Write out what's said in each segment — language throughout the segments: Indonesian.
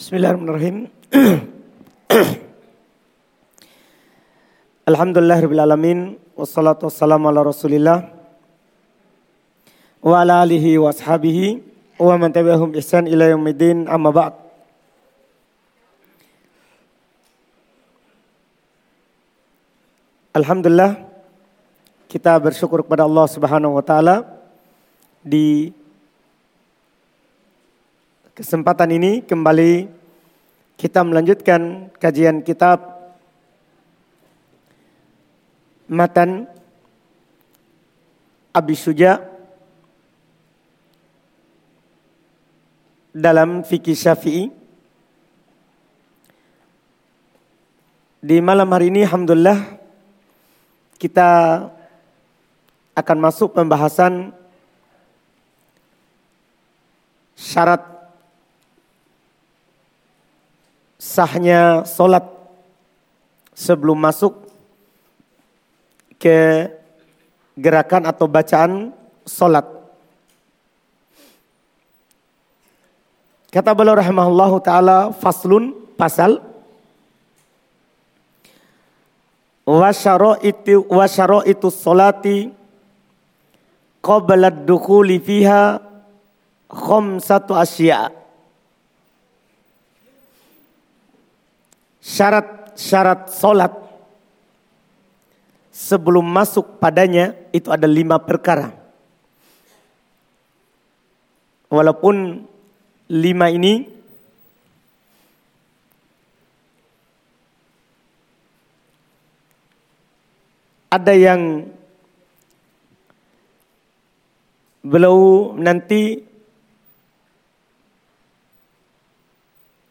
Bismillahirrahmanirrahim. Alhamdulillahirrahmanirrahim. Wassalatu wassalamu ala rasulillah. Wa ala alihi wa ashabihi. Wa man tabi'ahum ihsan ila yaumidin amma ba'd. Alhamdulillah kita bersyukur kepada Allah Subhanahu wa taala di kesempatan ini kembali kita melanjutkan kajian kitab Matan Abi Suja dalam fikih Syafi'i. Di malam hari ini alhamdulillah kita akan masuk pembahasan syarat sahnya solat sebelum masuk ke gerakan atau bacaan solat. Kata beliau rahimahullahu taala faslun pasal wa syaraitu wa syaraitu salati qabla ad-dukhuli fiha khamsatu asya' syarat-syarat solat sebelum masuk padanya itu ada lima perkara. Walaupun lima ini ada yang belum nanti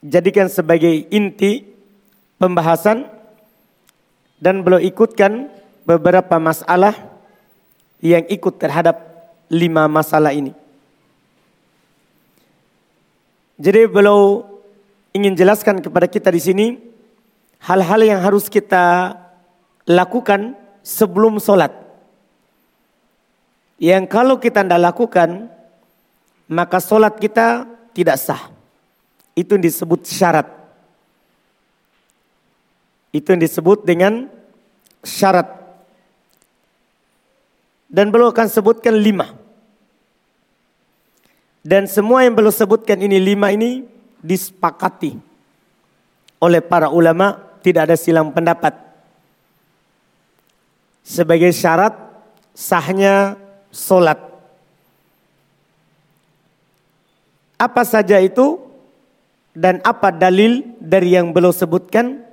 jadikan sebagai inti pembahasan dan beliau ikutkan beberapa masalah yang ikut terhadap lima masalah ini. Jadi beliau ingin jelaskan kepada kita di sini hal-hal yang harus kita lakukan sebelum sholat. Yang kalau kita tidak lakukan, maka sholat kita tidak sah. Itu disebut syarat. Itu yang disebut dengan syarat. Dan beliau akan sebutkan lima. Dan semua yang beliau sebutkan ini lima ini disepakati oleh para ulama tidak ada silang pendapat. Sebagai syarat sahnya solat. Apa saja itu dan apa dalil dari yang beliau sebutkan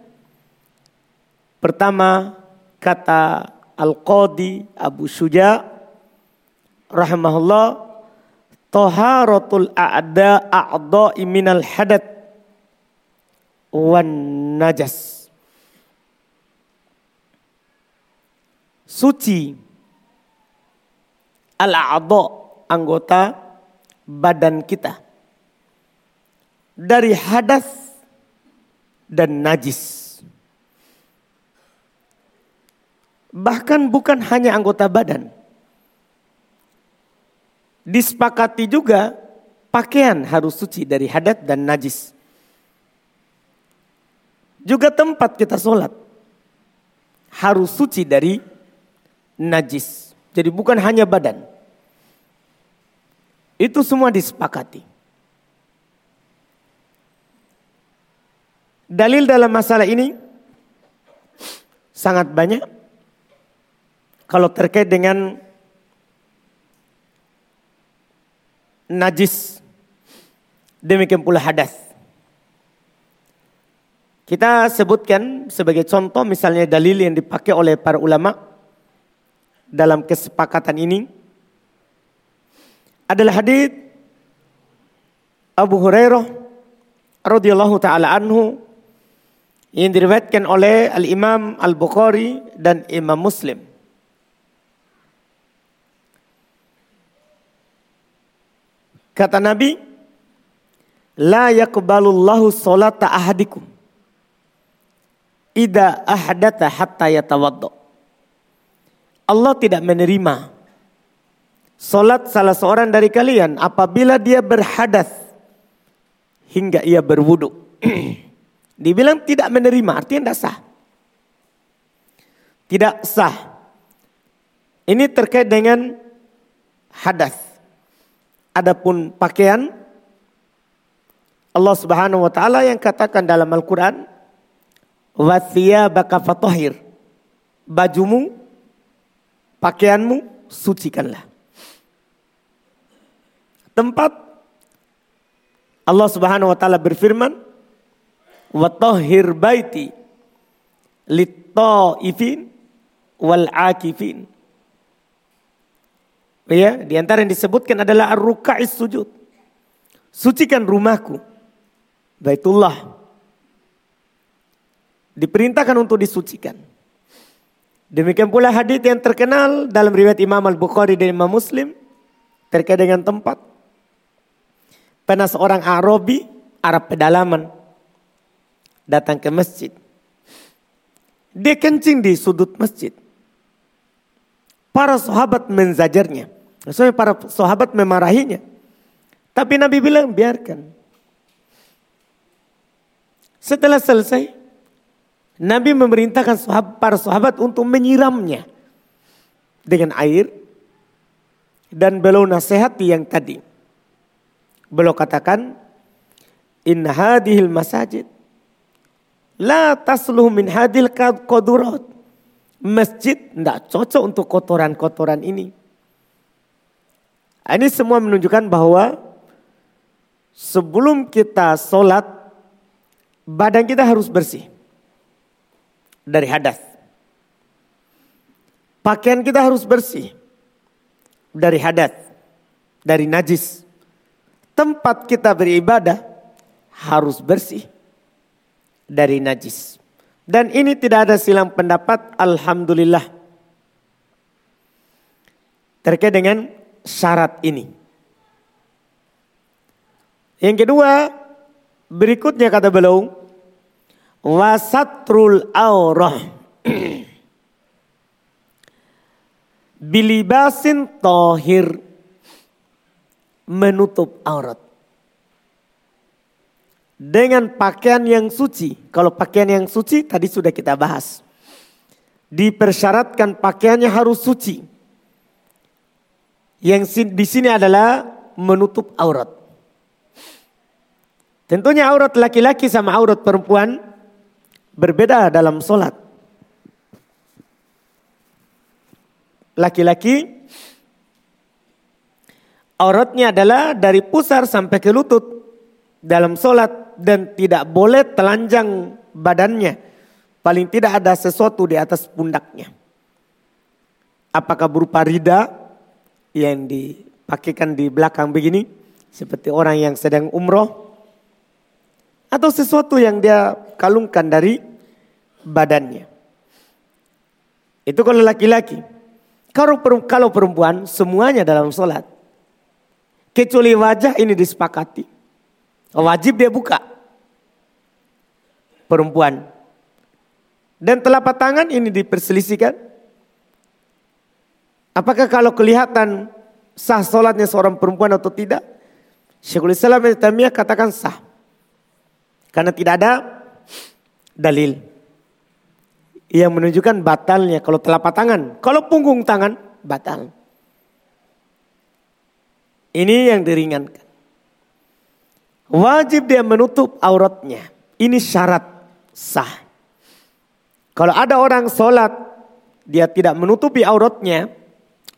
Pertama kata Al-Qadi Abu Suja rahimahullah taharatul a'da a'dha'i minal hadat wan najas. Suci al-a'dha anggota badan kita dari hadas dan najis. Bahkan bukan hanya anggota badan. Disepakati juga pakaian harus suci dari hadat dan najis. Juga tempat kita sholat harus suci dari najis. Jadi bukan hanya badan. Itu semua disepakati. Dalil dalam masalah ini sangat banyak. Kalau terkait dengan najis, demikian pula hadas. Kita sebutkan sebagai contoh misalnya dalil yang dipakai oleh para ulama dalam kesepakatan ini adalah hadis Abu Hurairah radhiyallahu taala anhu yang diriwayatkan oleh Al Imam Al Bukhari dan Imam Muslim. Kata Nabi, La yakbalullahu salata ahadikum. Ida ahdata hatta yatawaddo. Allah tidak menerima solat salah seorang dari kalian apabila dia berhadas hingga ia berwudu. Dibilang tidak menerima, artinya tidak sah. Tidak sah. Ini terkait dengan hadas. Adapun pakaian Allah Subhanahu wa taala yang katakan dalam Al-Qur'an wa thiyabaka fatahhir. Bajumu, pakaianmu sucikanlah. Tempat Allah Subhanahu wa taala berfirman wa baiti lit-taifin wal akifin. Ya, di antara yang disebutkan adalah ar-ruka'is sujud. Sucikan rumahku Baitullah diperintahkan untuk disucikan. Demikian pula hadis yang terkenal dalam riwayat Imam Al-Bukhari dan Imam Muslim terkait dengan tempat. Pernah seorang Arabi, Arab pedalaman, datang ke masjid. Dia kencing di sudut masjid. Para sahabat menzajarnya. Soalnya para sahabat memarahinya. Tapi Nabi bilang biarkan. Setelah selesai, Nabi memerintahkan sahabat, para sahabat untuk menyiramnya dengan air dan beliau nasihati yang tadi. Beliau katakan, In hadihil masajid la tasluh min hadil kodurat. Masjid tidak cocok untuk kotoran-kotoran ini. Ini semua menunjukkan bahwa sebelum kita sholat badan kita harus bersih dari hadas. Pakaian kita harus bersih dari hadas, dari najis. Tempat kita beribadah harus bersih dari najis. Dan ini tidak ada silang pendapat, Alhamdulillah. Terkait dengan syarat ini. Yang kedua, Berikutnya kata beliau, wasatrul aurah bilibasin tohir menutup aurat dengan pakaian yang suci. Kalau pakaian yang suci tadi sudah kita bahas. Dipersyaratkan pakaiannya harus suci. Yang di sini adalah menutup aurat. Tentunya aurat laki-laki sama aurat perempuan berbeda dalam sholat. Laki-laki auratnya adalah dari pusar sampai ke lutut dalam sholat dan tidak boleh telanjang badannya. Paling tidak ada sesuatu di atas pundaknya. Apakah berupa rida yang dipakaikan di belakang begini. Seperti orang yang sedang umroh atau sesuatu yang dia kalungkan dari badannya. Itu kalau laki-laki. Kalau perempuan semuanya dalam sholat. Kecuali wajah ini disepakati. Wajib dia buka. Perempuan. Dan telapak tangan ini diperselisihkan. Apakah kalau kelihatan sah sholatnya seorang perempuan atau tidak? Syekhul Islam Taimiyah katakan sah. Karena tidak ada dalil yang menunjukkan batalnya kalau telapak tangan. Kalau punggung tangan batal. Ini yang diringankan. Wajib dia menutup auratnya. Ini syarat sah. Kalau ada orang sholat, dia tidak menutupi auratnya,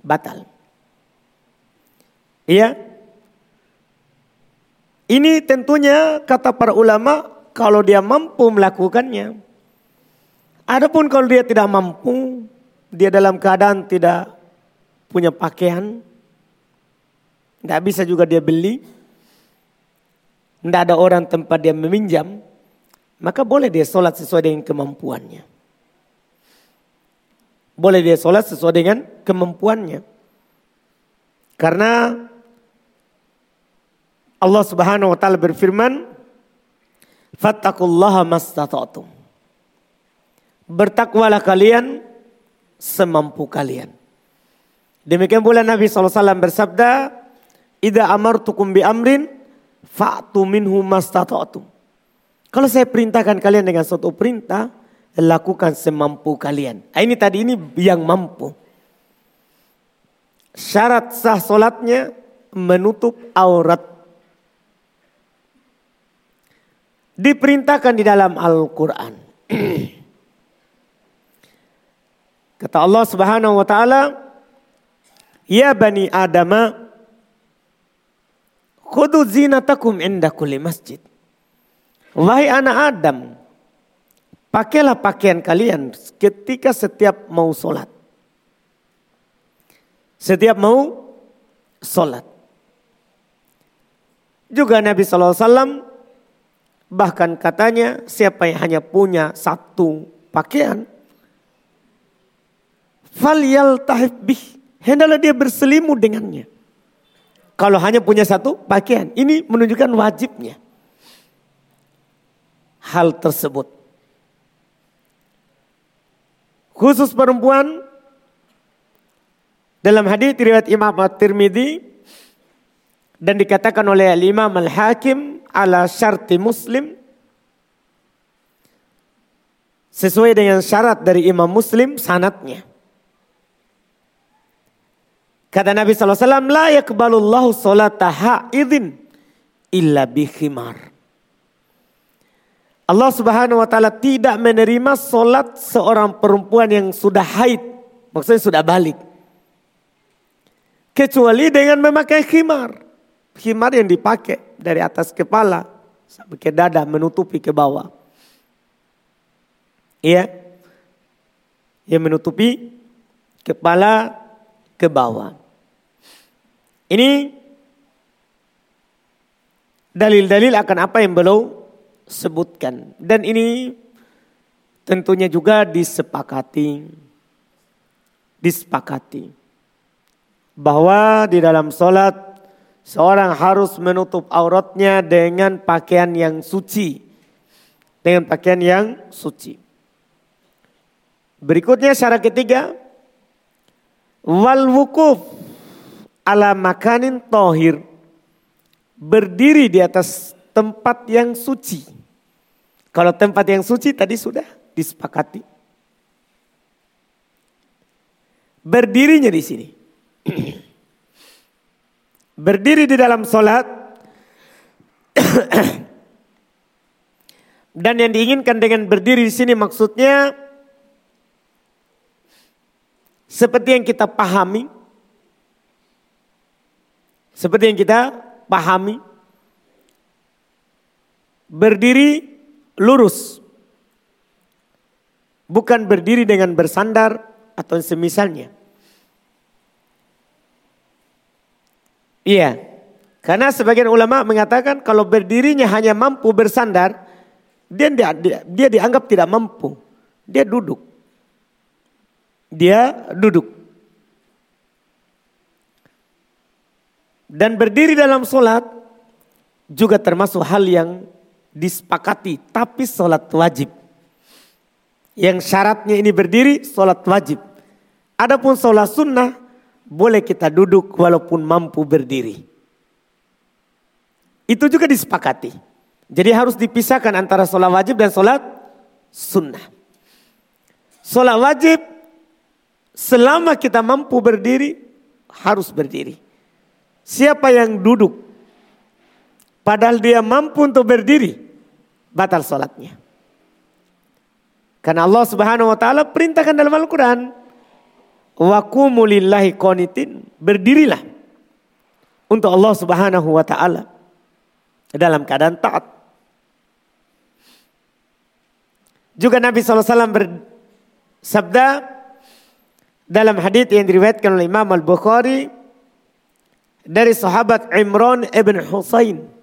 batal. Iya, ini tentunya kata para ulama kalau dia mampu melakukannya. Adapun kalau dia tidak mampu, dia dalam keadaan tidak punya pakaian, tidak bisa juga dia beli, tidak ada orang tempat dia meminjam, maka boleh dia sholat sesuai dengan kemampuannya. Boleh dia sholat sesuai dengan kemampuannya. Karena Allah Subhanahu wa taala berfirman, "Fattaqullaha mastata'tum." Bertakwalah kalian semampu kalian. Demikian pula Nabi SAW bersabda, "Idza amartukum bi amrin fa'tu minhu mastata'tum. Kalau saya perintahkan kalian dengan suatu perintah, lakukan semampu kalian. Nah, ini tadi ini yang mampu. Syarat sah solatnya menutup aurat. Diperintahkan di dalam Al-Quran. Kata Allah subhanahu wa ta'ala, Ya bani Adama, khudu zinatakum inda kulli masjid. Wahai anak Adam, pakailah pakaian kalian ketika setiap mau sholat. Setiap mau sholat. Juga Nabi SAW bahkan katanya siapa yang hanya punya satu pakaian. Faliyal tahif bih. Hendaklah dia berselimut dengannya. Kalau hanya punya satu pakaian. Ini menunjukkan wajibnya hal tersebut. Khusus perempuan dalam hadis riwayat Imam At-Tirmidzi dan dikatakan oleh Imam Al-Hakim ala syarti Muslim sesuai dengan syarat dari Imam Muslim sanatnya. Kata Nabi SAW, La yakbalullahu salata ha'idhin illa khimar. Allah Subhanahu wa taala tidak menerima solat seorang perempuan yang sudah haid, maksudnya sudah balik. Kecuali dengan memakai khimar. Khimar yang dipakai dari atas kepala sampai ke dada menutupi ke bawah. Iya. Yang menutupi kepala ke bawah. Ini dalil-dalil akan apa yang belum sebutkan. Dan ini tentunya juga disepakati. Disepakati. Bahwa di dalam sholat seorang harus menutup auratnya dengan pakaian yang suci. Dengan pakaian yang suci. Berikutnya syarat ketiga. Wal wukuf ala makanin tohir. Berdiri di atas tempat yang suci. Kalau tempat yang suci tadi sudah disepakati. Berdirinya di sini. Berdiri di dalam sholat. Dan yang diinginkan dengan berdiri di sini maksudnya seperti yang kita pahami. Seperti yang kita pahami. Berdiri lurus. Bukan berdiri dengan bersandar atau semisalnya. Iya. Karena sebagian ulama mengatakan kalau berdirinya hanya mampu bersandar, dia, dia, dia dianggap tidak mampu. Dia duduk. Dia duduk. Dan berdiri dalam solat juga termasuk hal yang disepakati, tapi sholat wajib. Yang syaratnya ini berdiri, sholat wajib. Adapun sholat sunnah, boleh kita duduk walaupun mampu berdiri. Itu juga disepakati. Jadi harus dipisahkan antara sholat wajib dan sholat sunnah. Sholat wajib, selama kita mampu berdiri, harus berdiri. Siapa yang duduk, padahal dia mampu untuk berdiri, batal sholatnya. Karena Allah subhanahu wa ta'ala perintahkan dalam Al-Quran. Wa qanitin. Berdirilah. Untuk Allah subhanahu wa ta'ala. Dalam keadaan taat. Juga Nabi SAW bersabda dalam hadis yang diriwayatkan oleh Imam Al-Bukhari dari sahabat Imran ibn Husain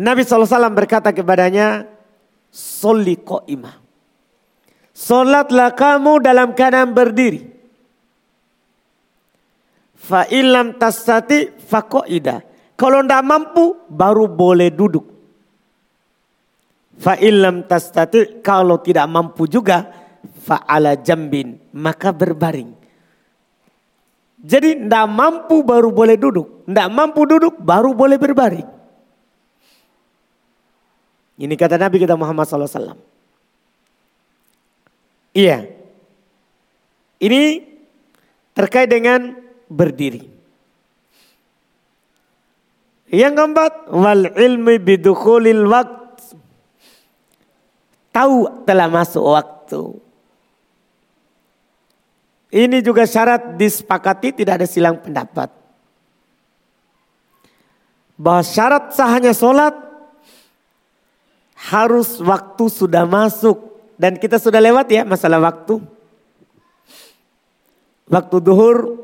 Nabi SAW berkata kepadanya, Soli ko'imah. Solatlah kamu dalam keadaan berdiri. Fa'ilam tasati fakoida. Kalau tidak mampu, baru boleh duduk. Fa'ilam tasati, kalau tidak mampu juga, fa'ala jambin. Maka berbaring. Jadi tidak mampu baru boleh duduk. Tidak mampu duduk baru boleh berbaring. Ini kata Nabi kita Muhammad SAW. Iya. Ini terkait dengan berdiri. Yang keempat, wal ilmi bidukhulil waqt. Tahu telah masuk waktu. Ini juga syarat disepakati tidak ada silang pendapat. Bahwa syarat sahnya sholat harus waktu sudah masuk. Dan kita sudah lewat ya masalah waktu. Waktu duhur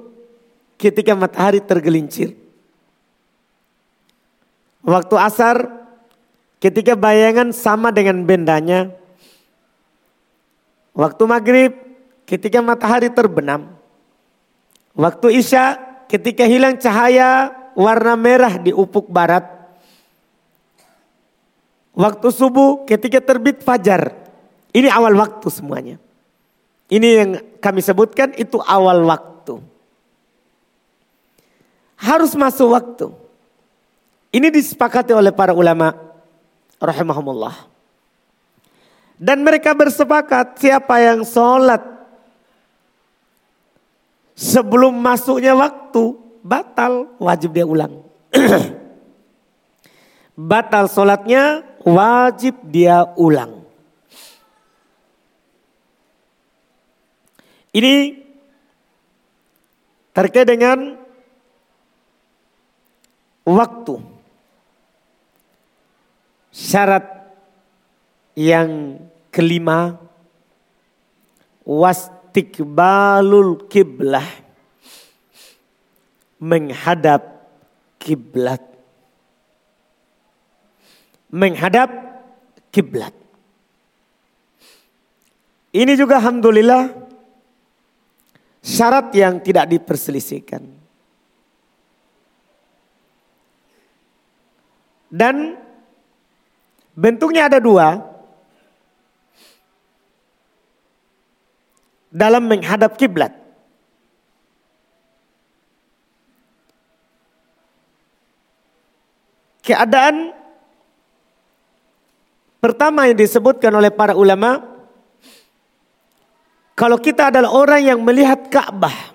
ketika matahari tergelincir. Waktu asar ketika bayangan sama dengan bendanya. Waktu maghrib ketika matahari terbenam. Waktu Isya ketika hilang cahaya warna merah di ufuk barat. Waktu subuh ketika terbit fajar. Ini awal waktu semuanya. Ini yang kami sebutkan itu awal waktu. Harus masuk waktu. Ini disepakati oleh para ulama rahimahumullah. Dan mereka bersepakat siapa yang sholat sebelum masuknya waktu batal wajib dia ulang. batal sholatnya wajib dia ulang. Ini terkait dengan waktu. Syarat yang kelima was istiqbalul kiblah menghadap kiblat menghadap kiblat. Ini juga alhamdulillah syarat yang tidak diperselisihkan. Dan bentuknya ada dua. Dalam menghadap kiblat. Keadaan pertama yang disebutkan oleh para ulama kalau kita adalah orang yang melihat Ka'bah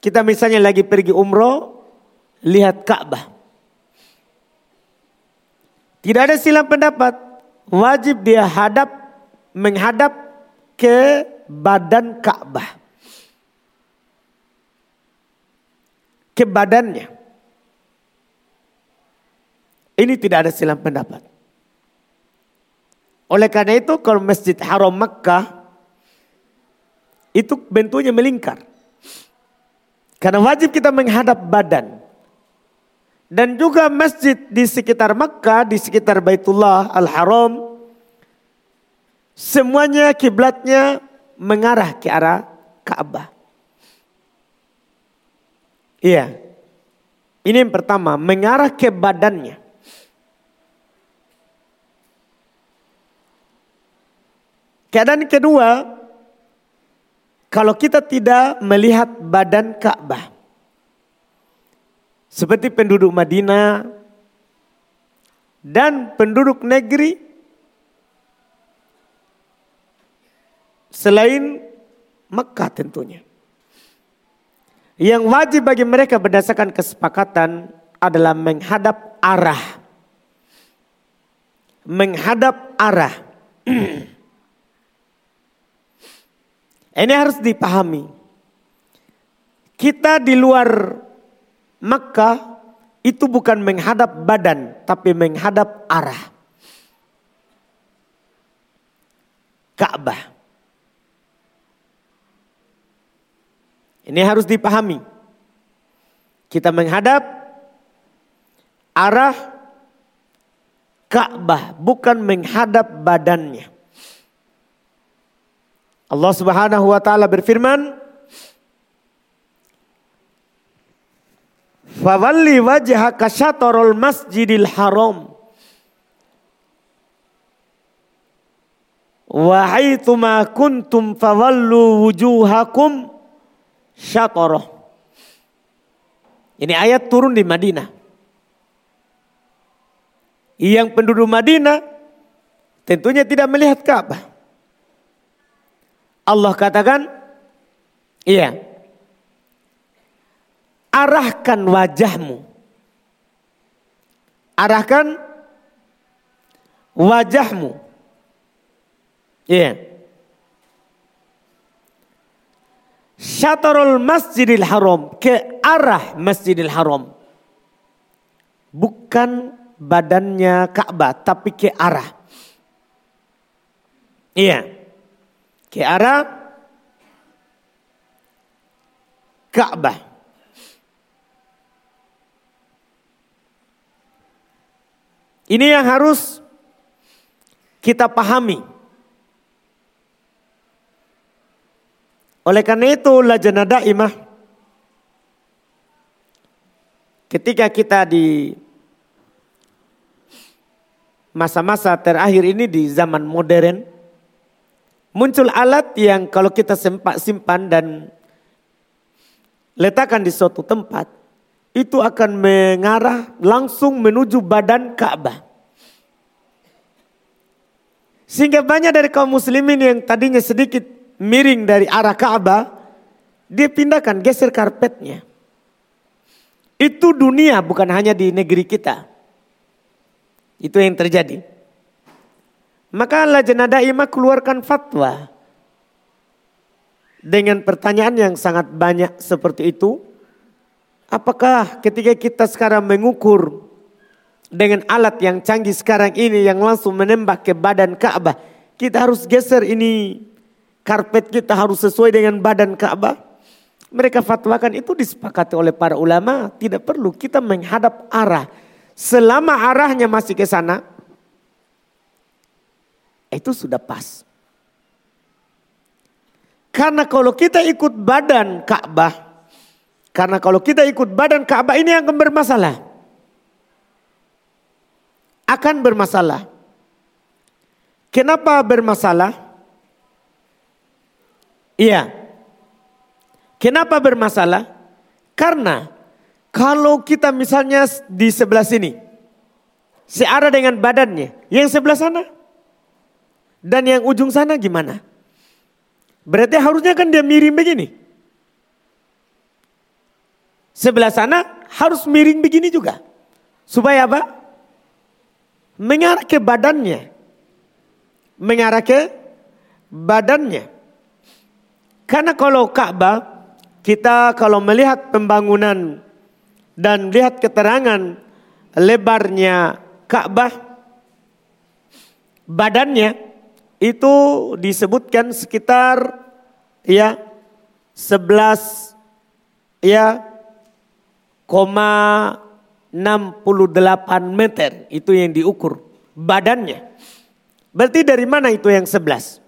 kita misalnya lagi pergi umroh lihat Ka'bah tidak ada silang pendapat wajib dia hadap menghadap ke badan Ka'bah. Ke badannya. Ini tidak ada silang pendapat. Oleh karena itu kalau Masjid Haram Makkah itu bentuknya melingkar. Karena wajib kita menghadap badan. Dan juga masjid di sekitar Mekah, di sekitar Baitullah Al-Haram. Semuanya kiblatnya mengarah ke arah Ka'bah. Iya. Ini yang pertama, mengarah ke badannya. Keadaan kedua, kalau kita tidak melihat badan Ka'bah. Seperti penduduk Madinah dan penduduk negeri selain Mekah tentunya. Yang wajib bagi mereka berdasarkan kesepakatan adalah menghadap arah. Menghadap arah. Ini harus dipahami. Kita di luar maka itu bukan menghadap badan, tapi menghadap arah. Ka'bah. Ini harus dipahami. Kita menghadap arah Ka'bah, bukan menghadap badannya. Allah Subhanahu wa taala berfirman, Fawalli wajhaka syatarul masjidil haram. Wa haitsuma kuntum fawallu wujuhakum syatarah. Ini ayat turun di Madinah. Yang penduduk Madinah tentunya tidak melihat Ka'bah. Allah katakan, iya, arahkan wajahmu. Arahkan wajahmu. Iya. Syatarul masjidil haram. Ke arah masjidil haram. Bukan badannya Ka'bah tapi ke arah. Iya. Ke arah Ka'bah. Ini yang harus kita pahami. Oleh karena itu lajnah daimah ketika kita di masa-masa terakhir ini di zaman modern muncul alat yang kalau kita sempat simpan dan letakkan di suatu tempat itu akan mengarah langsung menuju badan Ka'bah. Sehingga banyak dari kaum muslimin yang tadinya sedikit miring dari arah Ka'bah, dia pindahkan, geser karpetnya. Itu dunia bukan hanya di negeri kita. Itu yang terjadi. Maka Lajnah Daimah keluarkan fatwa. Dengan pertanyaan yang sangat banyak seperti itu. Apakah ketika kita sekarang mengukur dengan alat yang canggih sekarang ini yang langsung menembak ke badan Ka'bah, kita harus geser ini karpet kita harus sesuai dengan badan Ka'bah? Mereka fatwakan itu disepakati oleh para ulama, tidak perlu kita menghadap arah. Selama arahnya masih ke sana, itu sudah pas. Karena kalau kita ikut badan Ka'bah, karena kalau kita ikut badan Ka'bah ini akan bermasalah. Akan bermasalah. Kenapa bermasalah? Iya. Kenapa bermasalah? Karena kalau kita misalnya di sebelah sini. Searah dengan badannya. Yang sebelah sana. Dan yang ujung sana gimana? Berarti harusnya kan dia miring begini. Sebelah sana harus miring begini juga. Supaya apa? Mengarah ke badannya. Mengarah ke badannya. Karena kalau Ka'bah, kita kalau melihat pembangunan dan lihat keterangan lebarnya Ka'bah, badannya itu disebutkan sekitar ya 11 ya 68 meter itu yang diukur badannya. Berarti dari mana itu yang 11?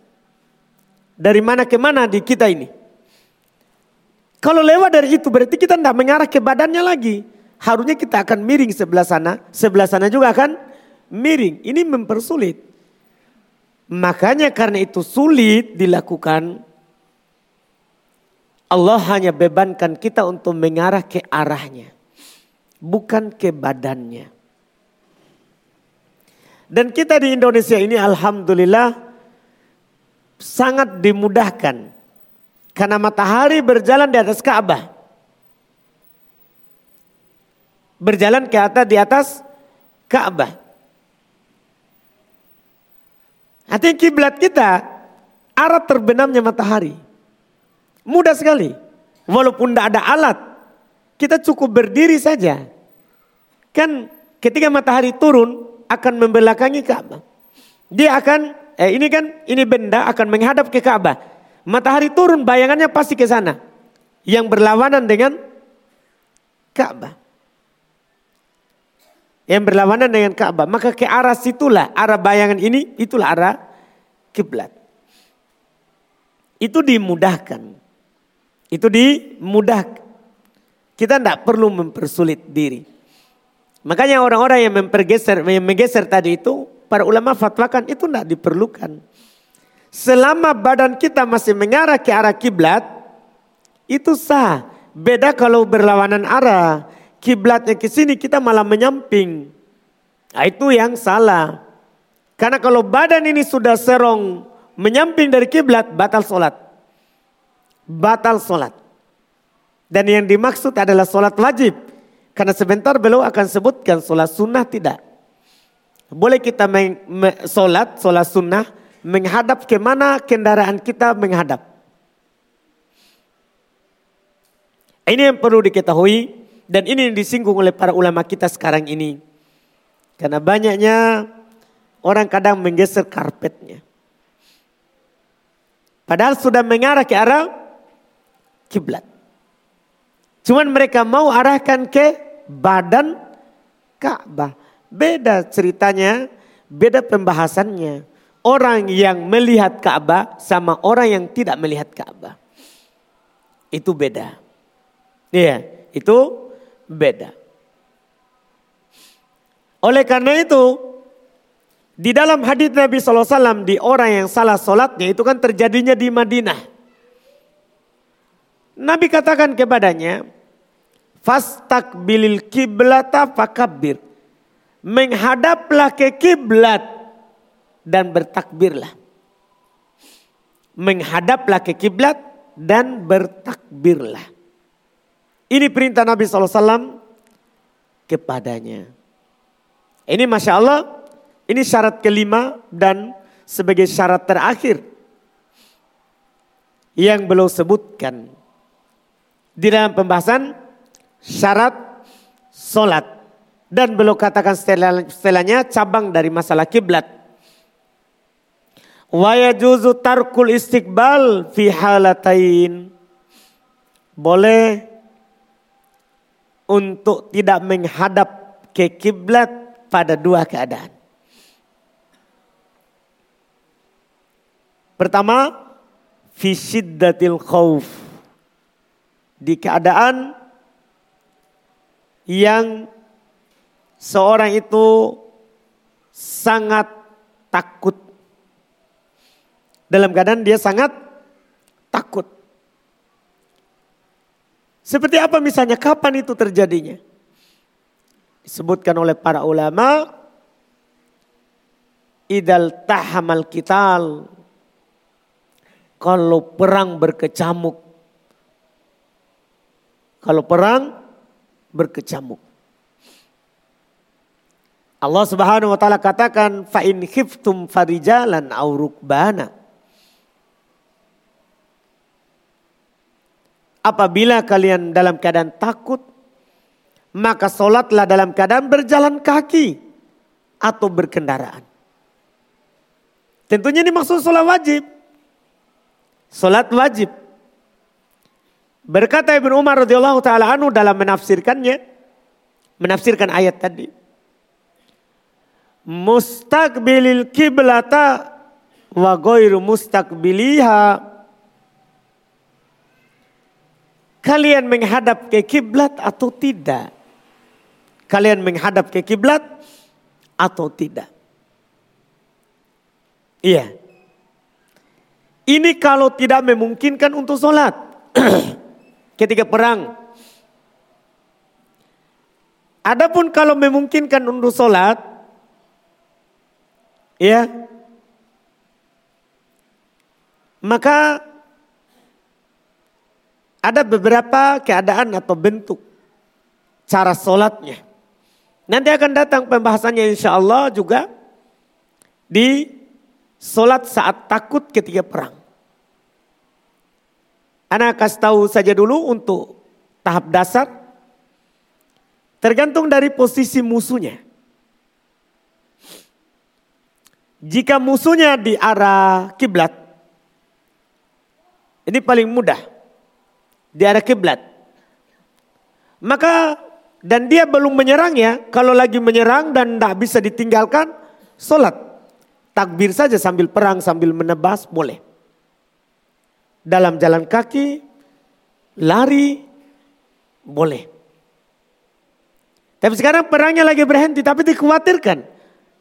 Dari mana ke mana di kita ini? Kalau lewat dari itu berarti kita tidak mengarah ke badannya lagi. Harusnya kita akan miring sebelah sana, sebelah sana juga akan miring. Ini mempersulit. Makanya karena itu sulit dilakukan Allah hanya bebankan kita untuk mengarah ke arahnya. Bukan ke badannya. Dan kita di Indonesia ini Alhamdulillah sangat dimudahkan. Karena matahari berjalan di atas Ka'bah. Berjalan ke atas di atas Ka'bah. Artinya kiblat kita arah terbenamnya matahari. Mudah sekali. Walaupun tidak ada alat, kita cukup berdiri saja. Kan ketika matahari turun akan membelakangi Ka'bah. Dia akan, eh ini kan, ini benda akan menghadap ke Ka'bah. Matahari turun bayangannya pasti ke sana. Yang berlawanan dengan Ka'bah. Yang berlawanan dengan Ka'bah. Maka ke arah situlah, arah bayangan ini, itulah arah kiblat. Itu dimudahkan. Itu dimudahkan. Kita tidak perlu mempersulit diri. Makanya orang-orang yang mempergeser, yang menggeser tadi itu, para ulama fatwakan itu tidak diperlukan. selama badan kita masih mengarah ke arah kiblat, itu sah. Beda kalau berlawanan arah, kiblatnya ke sini kita malah menyamping. Nah, itu yang salah. Karena kalau badan ini sudah serong menyamping dari kiblat, batal sholat. Batal sholat. Dan yang dimaksud adalah sholat wajib. Karena sebentar beliau akan sebutkan sholat sunnah tidak. Boleh kita sholat, sholat sunnah, menghadap ke mana kendaraan kita menghadap. Ini yang perlu diketahui dan ini yang disinggung oleh para ulama kita sekarang ini. Karena banyaknya orang kadang menggeser karpetnya. Padahal sudah mengarah ke arah kiblat. Cuman mereka mau arahkan ke badan Ka'bah. Beda ceritanya, beda pembahasannya orang yang melihat Ka'bah sama orang yang tidak melihat Ka'bah. Itu beda. Iya, itu beda. Oleh karena itu, di dalam hadis Nabi SAW di orang yang salah solatnya itu kan terjadinya di Madinah. Nabi katakan kepadanya, Fastakbilil kiblata fakabir. Menghadaplah ke kiblat dan bertakbirlah. Menghadaplah ke kiblat dan bertakbirlah. Ini perintah Nabi SAW kepadanya. Ini Masya Allah, ini syarat kelima dan sebagai syarat terakhir yang belum sebutkan. Di dalam pembahasan syarat solat. Dan belum katakan setelahnya cabang dari masalah kiblat. Wa yajuzu tarkul istiqbal fi halatain. Boleh untuk tidak menghadap ke kiblat pada dua keadaan. Pertama, fi syiddatil khauf. Di keadaan yang seorang itu sangat takut dalam keadaan dia sangat takut. Seperti apa misalnya kapan itu terjadinya? Disebutkan oleh para ulama idal tahamal kital kalau perang berkecamuk. Kalau perang berkecamuk. Allah Subhanahu wa taala katakan fa in khiftum farijalan aw rukbana Apabila kalian dalam keadaan takut, maka sholatlah dalam keadaan berjalan kaki atau berkendaraan. Tentunya ini maksud sholat wajib. Sholat wajib. Berkata Ibn Umar radhiyallahu taala anu dalam menafsirkannya, menafsirkan ayat tadi. Mustaqbilil kiblata wa ghairu mustaqbiliha Kalian menghadap ke kiblat atau tidak? Kalian menghadap ke kiblat atau tidak? Iya. Ini kalau tidak memungkinkan untuk sholat. Ketika perang. Adapun kalau memungkinkan untuk sholat. Ya. Maka ada beberapa keadaan atau bentuk cara sholatnya. Nanti akan datang pembahasannya insya Allah juga di sholat saat takut ketika perang. Anak kasih tahu saja dulu untuk tahap dasar. Tergantung dari posisi musuhnya. Jika musuhnya di arah kiblat, ini paling mudah di arah kiblat. Maka dan dia belum menyerang ya, kalau lagi menyerang dan tidak bisa ditinggalkan, sholat. Takbir saja sambil perang, sambil menebas, boleh. Dalam jalan kaki, lari, boleh. Tapi sekarang perangnya lagi berhenti, tapi dikhawatirkan.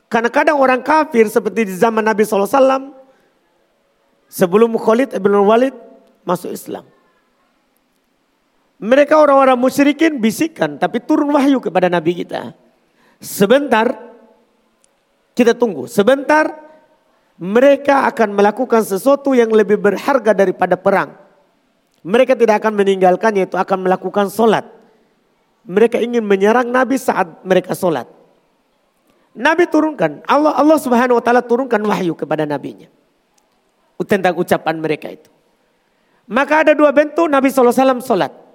Karena kadang orang kafir seperti di zaman Nabi SAW, Sebelum Khalid ibn Walid masuk Islam. Mereka orang-orang musyrikin bisikan tapi turun wahyu kepada Nabi kita. Sebentar kita tunggu. Sebentar mereka akan melakukan sesuatu yang lebih berharga daripada perang. Mereka tidak akan meninggalkannya itu akan melakukan solat. Mereka ingin menyerang Nabi saat mereka solat. Nabi turunkan, Allah Allah Subhanahu wa taala turunkan wahyu kepada nabinya tentang ucapan mereka itu. Maka ada dua bentuk Nabi SAW sholat.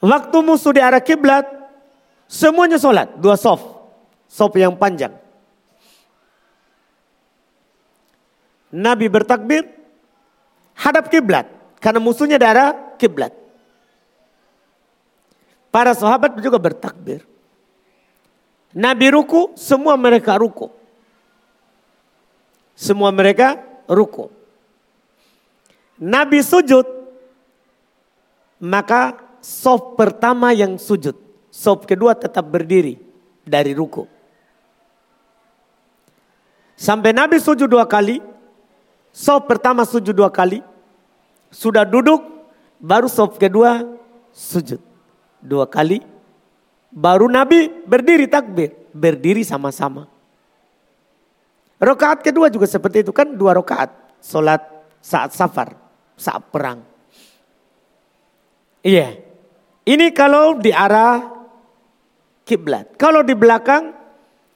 Waktu musuh di arah kiblat, semuanya sholat. Dua soft, soft yang panjang. Nabi bertakbir, hadap kiblat. Karena musuhnya di arah kiblat. Para sahabat juga bertakbir. Nabi ruku, semua mereka ruku. Semua mereka ruku. Nabi sujud, maka soft pertama yang sujud. Soft kedua tetap berdiri dari ruku. Sampai Nabi sujud dua kali, soft pertama sujud dua kali, sudah duduk, baru soft kedua sujud. Dua kali, baru Nabi berdiri takbir, berdiri sama-sama. Rokaat kedua juga seperti itu kan dua rokaat. Solat saat safar, saat perang. Iya. Ini kalau di arah kiblat. Kalau di belakang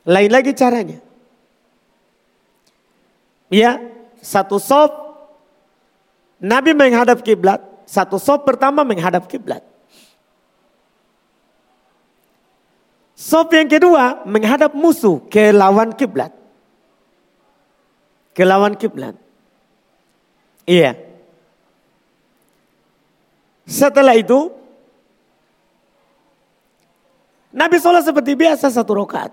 lain lagi caranya. Iya, satu sop Nabi menghadap kiblat, satu sop pertama menghadap kiblat. Sop yang kedua menghadap musuh ke lawan kiblat ke lawan kiblat. Iya. Setelah itu Nabi sholat seperti biasa satu rokat.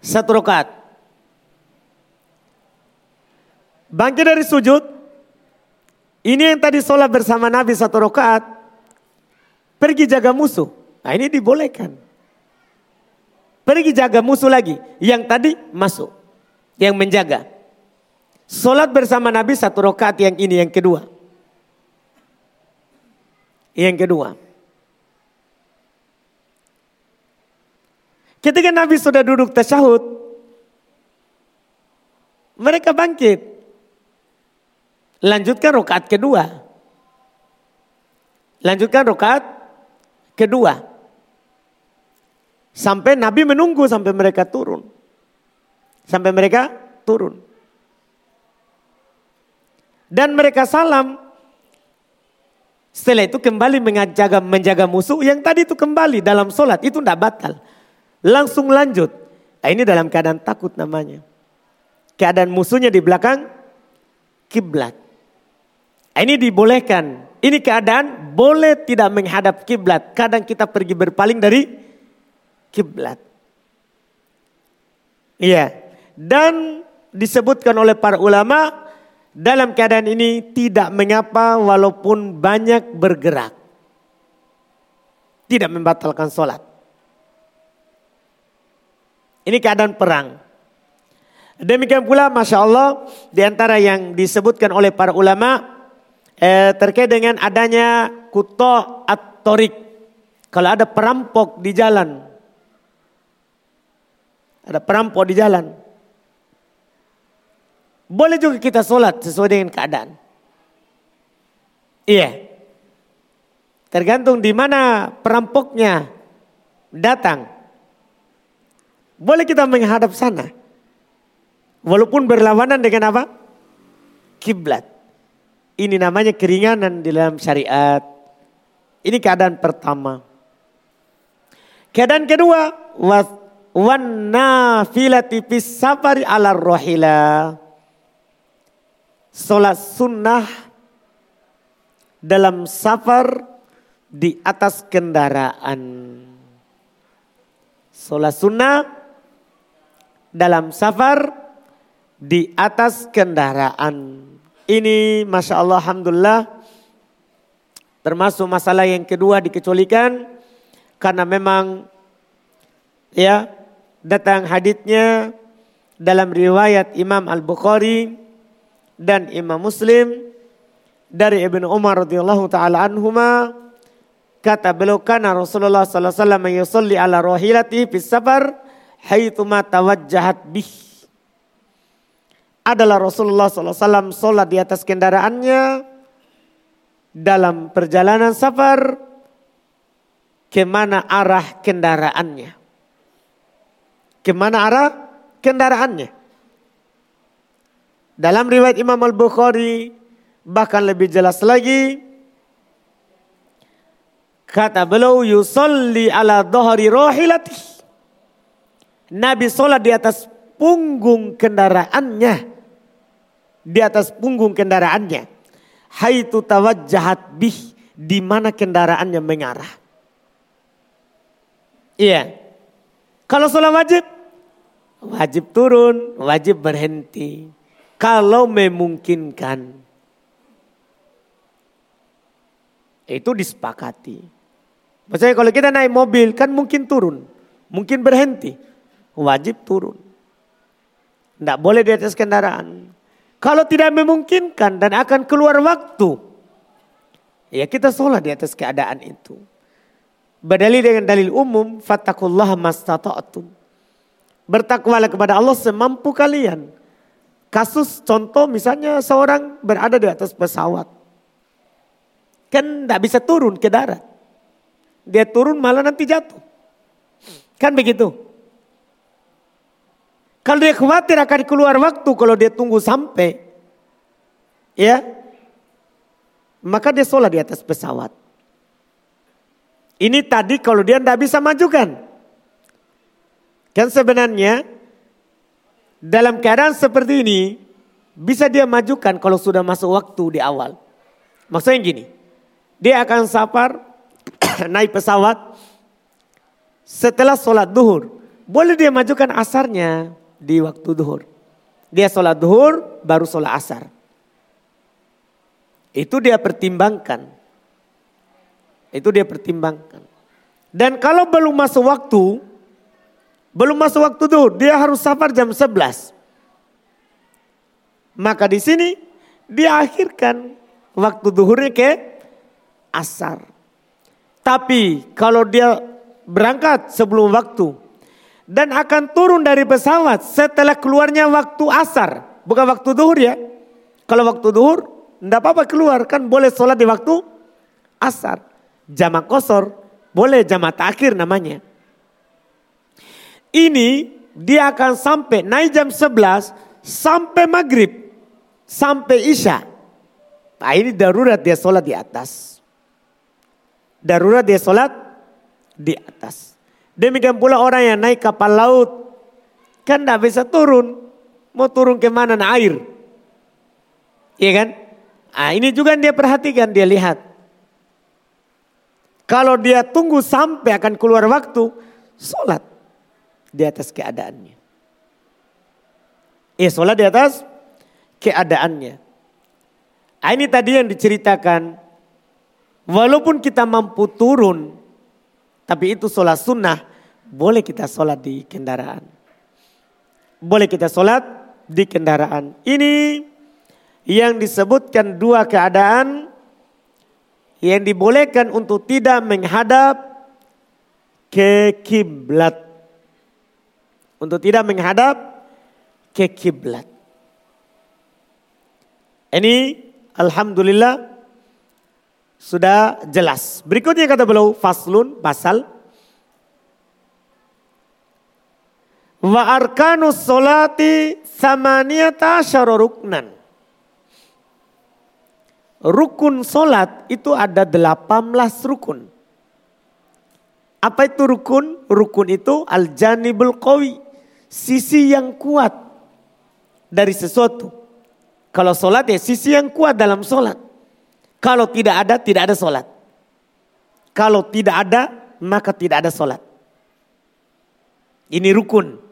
Satu rokat. Bangkit dari sujud. Ini yang tadi sholat bersama Nabi satu rokat. Pergi jaga musuh. Nah ini dibolehkan. Pergi jaga musuh lagi. Yang tadi masuk yang menjaga. Solat bersama Nabi satu rokat yang ini yang kedua. Yang kedua. Ketika Nabi sudah duduk tasyahud, mereka bangkit. Lanjutkan rokaat kedua. Lanjutkan rokaat kedua. Sampai Nabi menunggu sampai mereka turun. Sampai mereka turun. Dan mereka salam. Setelah itu kembali menjaga, menjaga musuh. Yang tadi itu kembali dalam sholat. Itu tidak batal. Langsung lanjut. Nah, ini dalam keadaan takut namanya. Keadaan musuhnya di belakang kiblat. Nah, ini dibolehkan. Ini keadaan boleh tidak menghadap kiblat. Kadang kita pergi berpaling dari kiblat. Iya. Dan disebutkan oleh para ulama dalam keadaan ini tidak mengapa walaupun banyak bergerak. Tidak membatalkan sholat. Ini keadaan perang. Demikian pula Masya Allah di antara yang disebutkan oleh para ulama eh, terkait dengan adanya kuto at-torik. Kalau ada perampok di jalan. Ada perampok di jalan. Boleh juga kita sholat sesuai dengan keadaan. Iya. Tergantung di mana perampoknya datang. Boleh kita menghadap sana. Walaupun berlawanan dengan apa? Kiblat. Ini namanya keringanan di dalam syariat. Ini keadaan pertama. Keadaan kedua, wan nafilati fis safari ala rohila Sholat sunnah dalam safar di atas kendaraan. Sholat sunnah dalam safar di atas kendaraan. Ini Masya Allah Alhamdulillah termasuk masalah yang kedua dikecualikan karena memang ya datang haditnya dalam riwayat Imam Al-Bukhari dan Imam Muslim dari Ibnu Umar radhiyallahu taala anhuma kata beliau kana Rasulullah sallallahu alaihi wasallam yusalli ala rahilati fi safar haitsuma tawajjahat bih adalah Rasulullah wasallam salat di atas kendaraannya dalam perjalanan safar ke mana arah kendaraannya. Ke mana arah kendaraannya. Dalam riwayat Imam Al-Bukhari Bahkan lebih jelas lagi. Kata beliau yusolli ala dhahri rohilati. Nabi sholat di atas punggung kendaraannya. Di atas punggung kendaraannya. Haitu tawajjahat bih. Di mana kendaraannya mengarah. Iya. Kalau sholat wajib. Wajib turun, wajib berhenti. Kalau memungkinkan. Itu disepakati. Maksudnya kalau kita naik mobil kan mungkin turun. Mungkin berhenti. Wajib turun. Tidak boleh di atas kendaraan. Kalau tidak memungkinkan dan akan keluar waktu. Ya kita sholat di atas keadaan itu. Berdalil dengan dalil umum. Fattakullah mastata'atum. Bertakwalah kepada Allah semampu kalian. Kasus contoh misalnya seorang berada di atas pesawat Kan tidak bisa turun ke darat. Dia turun malah nanti jatuh. Kan begitu. Kalau dia khawatir akan keluar waktu kalau dia tunggu sampai. Ya. Maka dia sholat di atas pesawat. Ini tadi kalau dia tidak bisa majukan. Kan sebenarnya dalam keadaan seperti ini bisa dia majukan kalau sudah masuk waktu di awal. Maksudnya gini, dia akan safar naik pesawat setelah sholat duhur. Boleh dia majukan asarnya di waktu duhur. Dia sholat duhur baru sholat asar. Itu dia pertimbangkan. Itu dia pertimbangkan. Dan kalau belum masuk waktu, belum masuk waktu duhur, dia harus safar jam 11. Maka di sini dia akhirkan waktu duhurnya ke asar. Tapi kalau dia berangkat sebelum waktu dan akan turun dari pesawat setelah keluarnya waktu asar, bukan waktu duhur ya. Kalau waktu duhur, tidak apa-apa keluar kan boleh sholat di waktu asar. Jamak kosor, boleh jamak akhir namanya. Ini dia akan sampai naik jam 11 sampai maghrib, sampai isya. Nah ini darurat dia sholat di atas darurat dia sholat di atas. Demikian pula orang yang naik kapal laut. Kan tidak bisa turun. Mau turun ke mana air. Iya kan? Nah, ini juga dia perhatikan, dia lihat. Kalau dia tunggu sampai akan keluar waktu, sholat di atas keadaannya. Ya sholat di atas keadaannya. Nah, ini tadi yang diceritakan Walaupun kita mampu turun, tapi itu sholat sunnah, boleh kita sholat di kendaraan. Boleh kita sholat di kendaraan. Ini yang disebutkan dua keadaan yang dibolehkan untuk tidak menghadap ke kiblat. Untuk tidak menghadap ke kiblat. Ini alhamdulillah sudah jelas. Berikutnya kata beliau faslun pasal wa arkanus solati samaniyata ruknan. Rukun solat itu ada 18 rukun. Apa itu rukun? Rukun itu al-janibul qawi. Sisi yang kuat dari sesuatu. Kalau solat ya sisi yang kuat dalam solat. Kalau tidak ada, tidak ada sholat. Kalau tidak ada, maka tidak ada sholat. Ini rukun.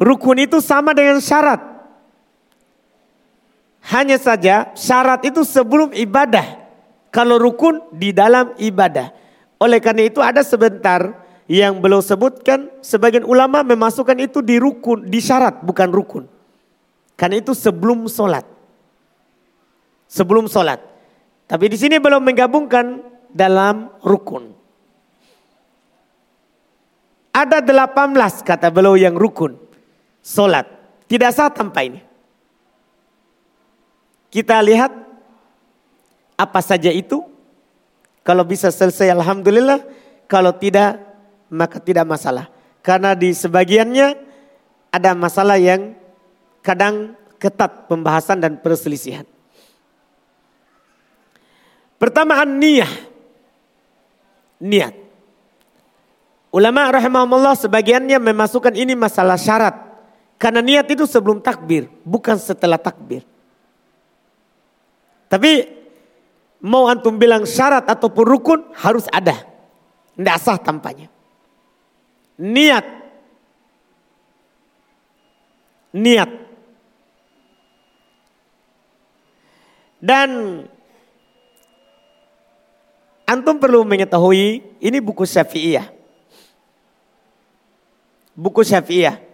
Rukun itu sama dengan syarat. Hanya saja syarat itu sebelum ibadah. Kalau rukun di dalam ibadah. Oleh karena itu ada sebentar yang beliau sebutkan, sebagian ulama memasukkan itu di rukun, di syarat bukan rukun. Karena itu sebelum sholat. Sebelum sholat. Tapi di sini belum menggabungkan dalam rukun. Ada 18 kata beliau yang rukun. Sholat. Tidak sah tanpa ini. Kita lihat apa saja itu. Kalau bisa selesai Alhamdulillah. Kalau tidak maka tidak masalah. Karena di sebagiannya ada masalah yang kadang ketat pembahasan dan perselisihan. Pertama niat. Niat. Ulama rahimahullah sebagiannya memasukkan ini masalah syarat. Karena niat itu sebelum takbir, bukan setelah takbir. Tapi mau antum bilang syarat ataupun rukun harus ada. Tidak sah tampaknya niat. Niat. Dan antum perlu mengetahui ini buku Syafi'iyah. Buku Syafi'iyah.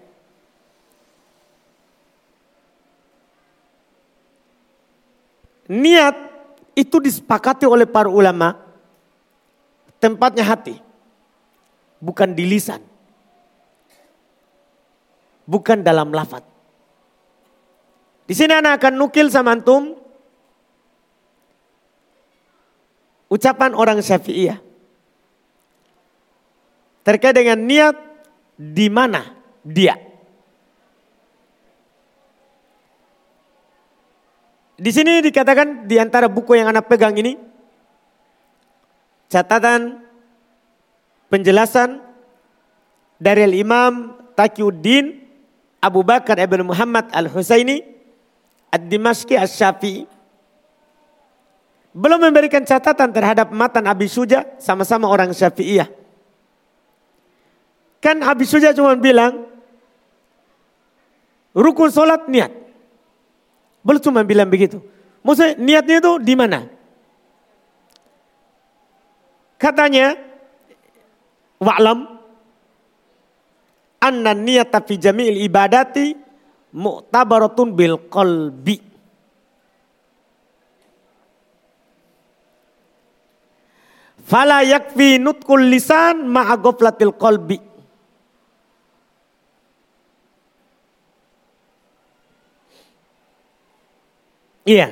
Niat itu disepakati oleh para ulama tempatnya hati. Bukan di lisan bukan dalam lafaz. Di sini anak akan nukil sama antum ucapan orang Syafi'iyah terkait dengan niat di mana dia. Di sini dikatakan di antara buku yang anak pegang ini catatan penjelasan dari Imam Taqiyuddin Abu Bakar ibn Muhammad al-Husaini Ad-Dimashqi Asy-Syafi'i belum memberikan catatan terhadap matan Abi Suja sama-sama orang Syafi'iyah. Kan Abi Suja cuma bilang rukun solat niat. Belum cuma bilang begitu. Maksudnya niatnya itu di mana? Katanya wa'lam anna niyata fi jami'il ibadati mu'tabaratun bil qalbi. Fala yakfi nutkul lisan ma'a ghaflatil qalbi. Iya.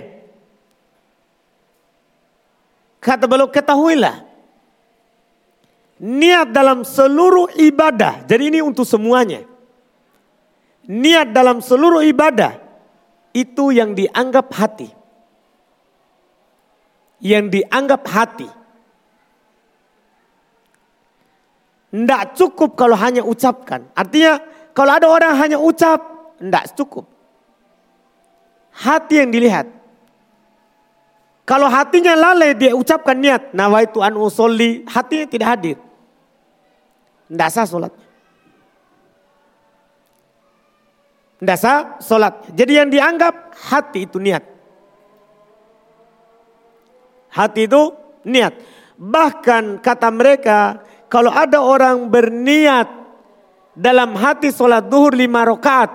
Kata beliau ketahuilah Niat dalam seluruh ibadah. Jadi ini untuk semuanya. Niat dalam seluruh ibadah. Itu yang dianggap hati. Yang dianggap hati. Tidak cukup kalau hanya ucapkan. Artinya kalau ada orang hanya ucap, tidak cukup. Hati yang dilihat. Kalau hatinya lalai dia ucapkan niat, nawaitu an usolli, hatinya tidak hadir. Tidak sah sholatnya. Tidak sah sholat. Jadi yang dianggap hati itu niat. Hati itu niat. Bahkan kata mereka, kalau ada orang berniat dalam hati sholat duhur lima rakaat,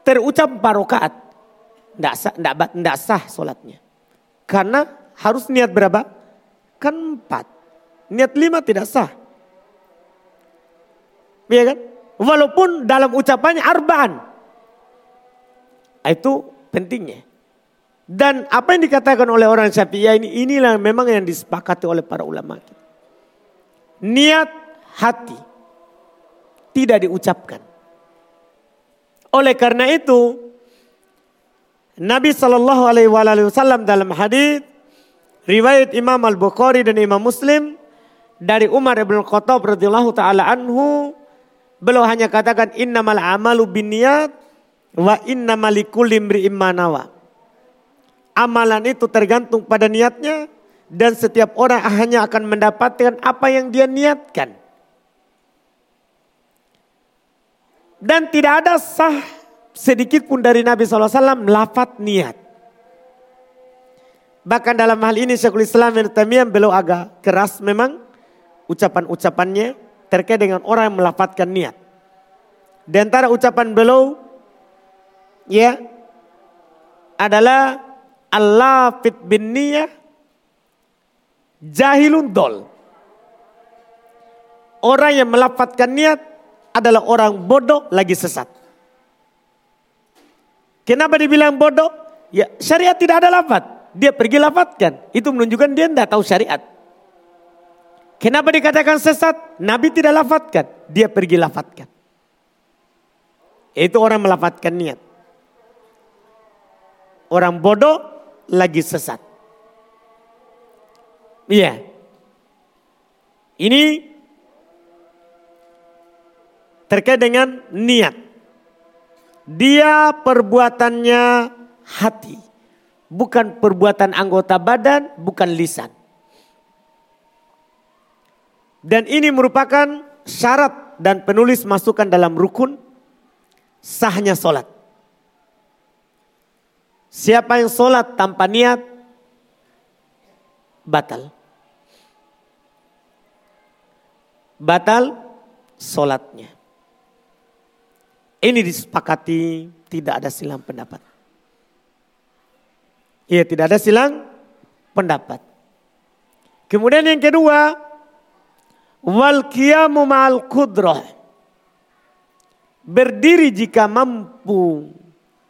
terucap empat rakaat, tidak sah, tidak sah sholatnya. Karena harus niat berapa? Kan empat. Niat lima tidak sah. Iya kan? Walaupun dalam ucapannya arbaan. Itu pentingnya. Dan apa yang dikatakan oleh orang Syafi'iyah ini, inilah memang yang disepakati oleh para ulama. Niat hati tidak diucapkan. Oleh karena itu, Nabi Shallallahu Alaihi Wasallam dalam hadis riwayat Imam Al Bukhari dan Imam Muslim dari Umar ibn Khattab radhiyallahu taala anhu beliau hanya katakan innamal amalu binniyat wa innamal likulli imri'in Amalan itu tergantung pada niatnya dan setiap orang hanya akan mendapatkan apa yang dia niatkan. Dan tidak ada sah sedikit pun dari Nabi SAW lafat niat. Bahkan dalam hal ini Syekhul Islam Ibn Taimiyah beliau agak keras memang ucapan-ucapannya terkait dengan orang yang melafatkan niat. Di antara ucapan beliau ya adalah Allah fit bin niyah jahilun dol. Orang yang melafatkan niat adalah orang bodoh lagi sesat. Kenapa dibilang bodoh? Ya syariat tidak ada lafat. Dia pergi lafatkan. Itu menunjukkan dia tidak tahu syariat. Kenapa dikatakan sesat? Nabi tidak lafatkan. Dia pergi lafatkan. Itu orang melafatkan niat. Orang bodoh lagi sesat. Iya. Ini terkait dengan niat. Dia perbuatannya hati. Bukan perbuatan anggota badan, bukan lisan. Dan ini merupakan syarat dan penulis masukkan dalam rukun sahnya solat. Siapa yang solat tanpa niat, batal. Batal solatnya. Ini disepakati tidak ada silang pendapat. Iya tidak ada silang pendapat. Kemudian yang kedua, wal qiyamu ma'al kudrah. Berdiri jika mampu.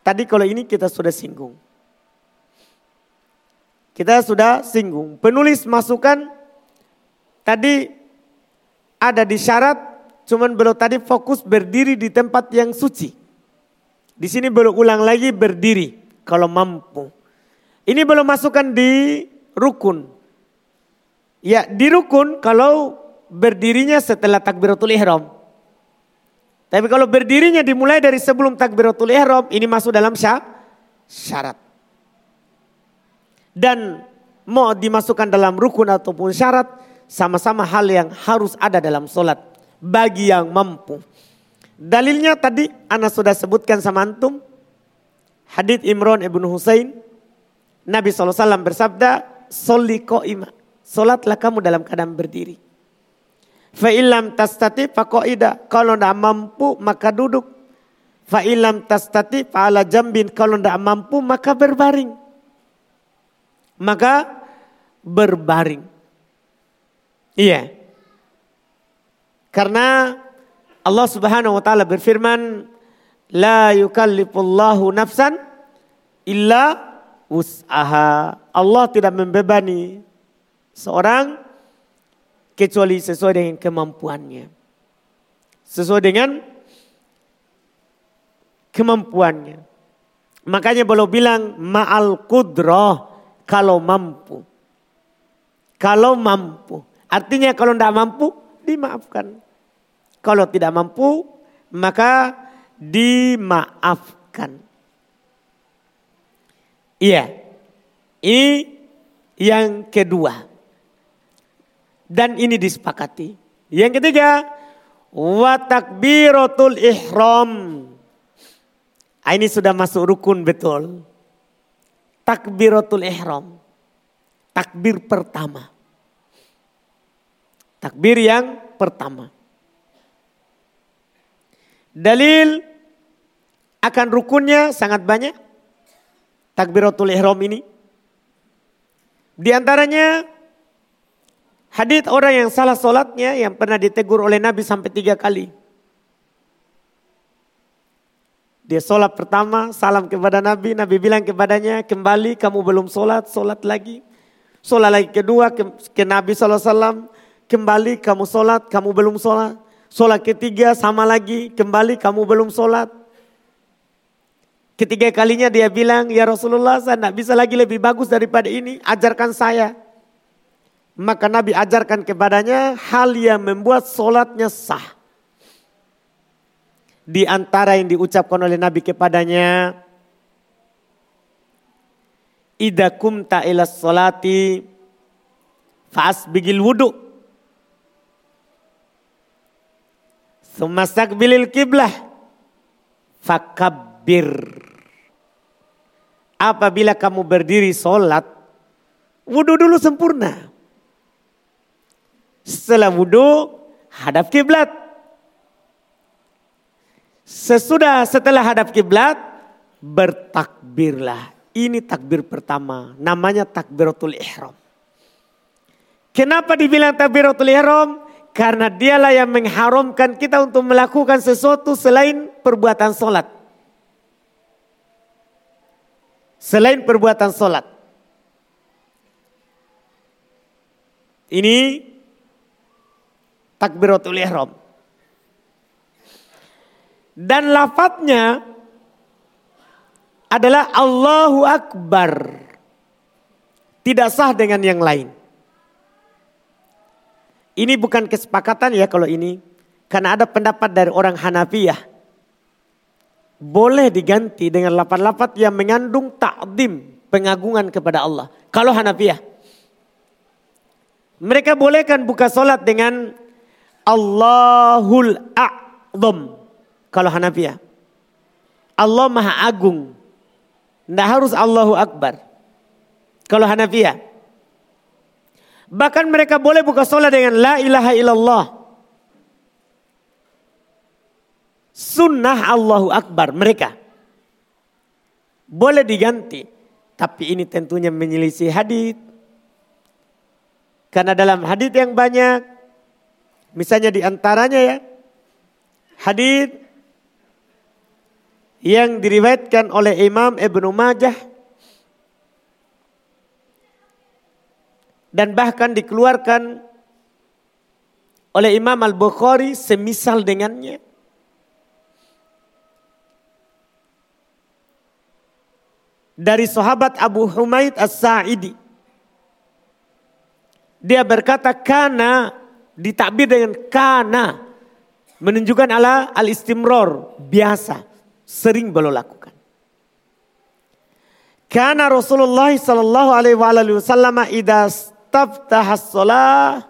Tadi kalau ini kita sudah singgung. Kita sudah singgung. Penulis masukan tadi ada di syarat, cuman belum tadi fokus berdiri di tempat yang suci. Di sini belum ulang lagi berdiri kalau mampu. Ini belum masukkan di rukun. Ya di rukun kalau berdirinya setelah takbiratul ihram. Tapi kalau berdirinya dimulai dari sebelum takbiratul ihram, ini masuk dalam syarat. Dan mau dimasukkan dalam rukun ataupun syarat, sama-sama hal yang harus ada dalam solat bagi yang mampu. Dalilnya tadi Ana sudah sebutkan sama antum. Hadith Imran ibn Husain. Nabi SAW bersabda, Soli ima. Solatlah kamu dalam keadaan berdiri. Fa'ilam tastati faqaida. Kalau tidak mampu maka duduk. Fa'ilam tastati fa'ala jambin. Kalau tidak mampu maka berbaring. Maka berbaring. Iya. Karena Allah Subhanahu wa taala berfirman, "La yukallifullahu nafsan illa wus'aha." Allah tidak membebani seorang kecuali sesuai dengan kemampuannya. Sesuai dengan kemampuannya. Makanya belum bilang ma'al kudroh kalau mampu. Kalau mampu. Artinya kalau tidak mampu dimaafkan. Kalau tidak mampu maka dimaafkan. Iya. Ini yang kedua. Dan ini disepakati. Yang ketiga, wa takbiratul ihram. Ah, ini sudah masuk rukun betul. Takbiratul ihram. Takbir pertama. Takbir yang pertama. Dalil akan rukunnya sangat banyak. Takbiratul ihram ini. Di antaranya Hadith orang yang salah solatnya yang pernah ditegur oleh Nabi sampai tiga kali. Dia sholat pertama, salam kepada Nabi. Nabi bilang kepadanya, kembali kamu belum sholat, sholat lagi. Sholat lagi kedua ke, ke Nabi SAW, kembali kamu sholat, kamu belum sholat. Sholat ketiga sama lagi, kembali kamu belum sholat. Ketiga kalinya dia bilang, ya Rasulullah saya tidak bisa lagi lebih bagus daripada ini, ajarkan saya. Maka Nabi ajarkan kepadanya hal yang membuat solatnya sah. Di antara yang diucapkan oleh Nabi kepadanya. Ida kumta ila solati fa'as bigil wudu. Sumasak bilil kiblah. Fakabir. Apabila kamu berdiri solat, wudhu dulu sempurna. Setelah wudhu, hadap kiblat. Sesudah setelah hadap kiblat, bertakbirlah. Ini takbir pertama, namanya takbiratul ihram. Kenapa dibilang takbiratul ihram? Karena dialah yang mengharamkan kita untuk melakukan sesuatu selain perbuatan sholat. Selain perbuatan sholat. Ini takbiratul ihram. Dan lafadznya adalah Allahu Akbar. Tidak sah dengan yang lain. Ini bukan kesepakatan ya kalau ini. Karena ada pendapat dari orang Hanafiyah. Boleh diganti dengan lapat-lapat yang mengandung takdim pengagungan kepada Allah. Kalau Hanafiyah. Mereka bolehkan buka solat dengan Allahul A'zam. Kalau Hanafiyah. Allah Maha Agung. Tidak harus Allahu Akbar. Kalau Hanafiyah. Bahkan mereka boleh buka sholat dengan la ilaha illallah. Sunnah Allahu Akbar mereka. Boleh diganti. Tapi ini tentunya menyelisih hadis. Karena dalam hadis yang banyak. Misalnya di antaranya ya. Hadis yang diriwayatkan oleh Imam Ibnu Majah dan bahkan dikeluarkan oleh Imam Al-Bukhari semisal dengannya. Dari sahabat Abu Humaid As-Sa'idi. Dia berkata kana ditakbir dengan kana menunjukkan ala al-istimror biasa sering beliau lakukan. Karena Rasulullah sallallahu alaihi wasallam idza istaftaha shalah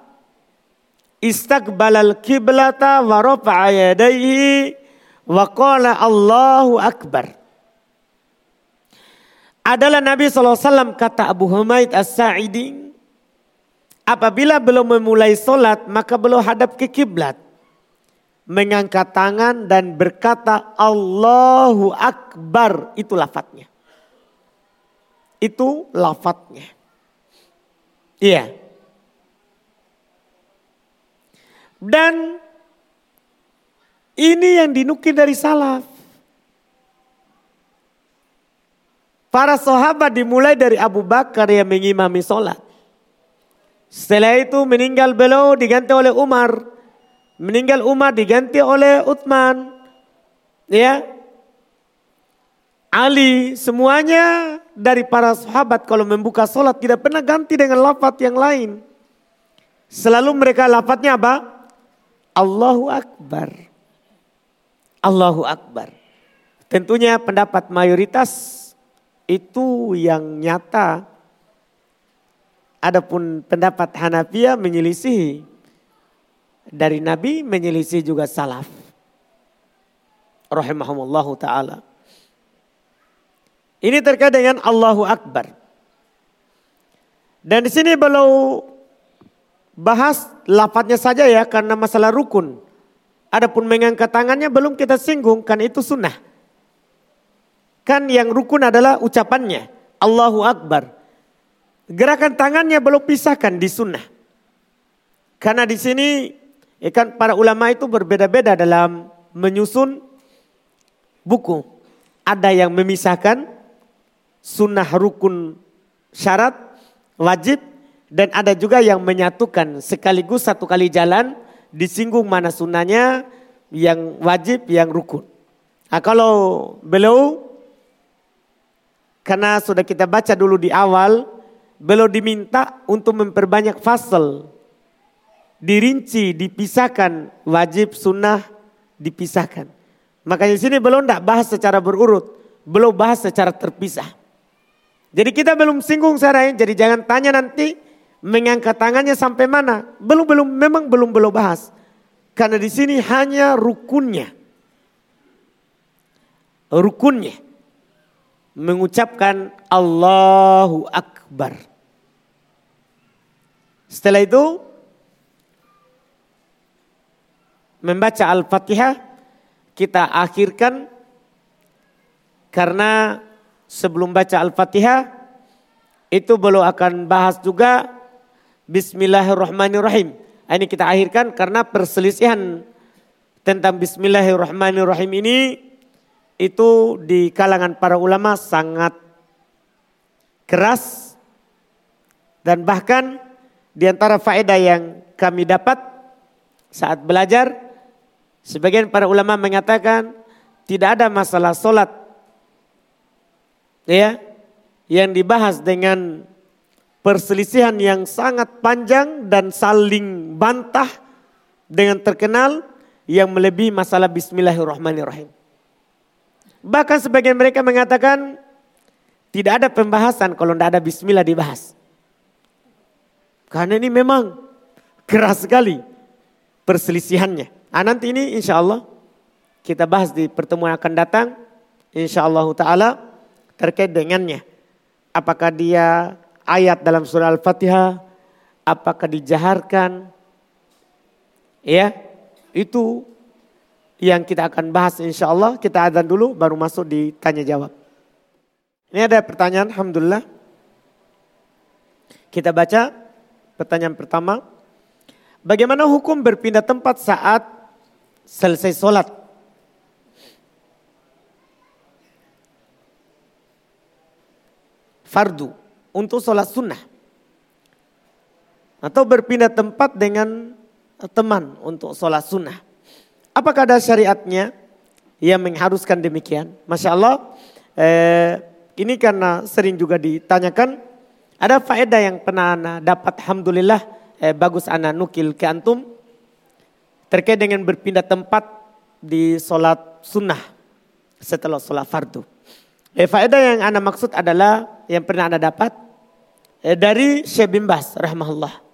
istaqbalal kiblata wa rafa'a wa qala Allahu akbar. Adalah Nabi SAW kata Abu Humaid As-Sa'idi. Apabila belum memulai solat maka belum hadap ke kiblat. Mengangkat tangan dan berkata Allahu Akbar. Itu lafadznya. Itu lafadznya. Iya. Dan ini yang dinukil dari salaf. Para sahabat dimulai dari Abu Bakar yang mengimami sholat. Setelah itu meninggal beliau diganti oleh Umar. Meninggal Umar diganti oleh Uthman. Ya, Ali, semuanya dari para sahabat kalau membuka sholat tidak pernah ganti dengan lafat yang lain. Selalu mereka lafadznya apa? Allahu Akbar. Allahu Akbar. Tentunya pendapat mayoritas itu yang nyata. Adapun pendapat Hanafiya menyelisih dari Nabi menyelisih juga salaf. Rahimahumullahu ta'ala. Ini terkait dengan Allahu Akbar. Dan di sini belum bahas lafadznya saja ya karena masalah rukun. Adapun mengangkat tangannya belum kita singgung kan itu sunnah. Kan yang rukun adalah ucapannya Allahu Akbar. Gerakan tangannya belum pisahkan di sunnah. Karena di sini ya kan para ulama itu berbeda-beda dalam menyusun buku. Ada yang memisahkan sunnah rukun syarat wajib dan ada juga yang menyatukan sekaligus satu kali jalan disinggung mana sunnahnya yang wajib yang rukun. Nah, kalau beliau karena sudah kita baca dulu di awal beliau diminta untuk memperbanyak fasal dirinci dipisahkan wajib sunnah dipisahkan. Makanya di sini belum tidak bahas secara berurut, belum bahas secara terpisah. Jadi kita belum singgung sekarang, jadi jangan tanya nanti mengangkat tangannya sampai mana. Belum belum memang belum belum bahas. Karena di sini hanya rukunnya. Rukunnya mengucapkan Allahu Akbar. Setelah itu membaca Al-Fatihah kita akhirkan karena sebelum baca Al-Fatihah itu belum akan bahas juga Bismillahirrahmanirrahim. Ini kita akhirkan karena perselisihan tentang Bismillahirrahmanirrahim ini itu di kalangan para ulama sangat keras dan bahkan di antara faedah yang kami dapat saat belajar sebagian para ulama mengatakan tidak ada masalah solat ya yang dibahas dengan perselisihan yang sangat panjang dan saling bantah dengan terkenal yang melebihi masalah bismillahirrahmanirrahim. Bahkan sebagian mereka mengatakan tidak ada pembahasan kalau tidak ada bismillah dibahas. Karena ini memang keras sekali perselisihannya. Ah, nanti ini insya Allah kita bahas di pertemuan akan datang. Insya Allah Ta'ala terkait dengannya. Apakah dia ayat dalam surah Al-Fatihah, apakah dijaharkan. Ya, itu yang kita akan bahas insya Allah. Kita adzan dulu baru masuk di tanya jawab. Ini ada pertanyaan, Alhamdulillah. Kita baca Pertanyaan pertama, bagaimana hukum berpindah tempat saat selesai sholat? Fardu untuk sholat sunnah. Atau berpindah tempat dengan teman untuk sholat sunnah. Apakah ada syariatnya yang mengharuskan demikian? Masya Allah, eh, ini karena sering juga ditanyakan ada faedah yang pernah dapat Alhamdulillah eh, bagus Anda nukil ke Antum. Terkait dengan berpindah tempat di sholat sunnah setelah sholat fardu. Eh, faedah yang Anda maksud adalah yang pernah Anda dapat eh, dari Syekh bin Bas rahmahullah.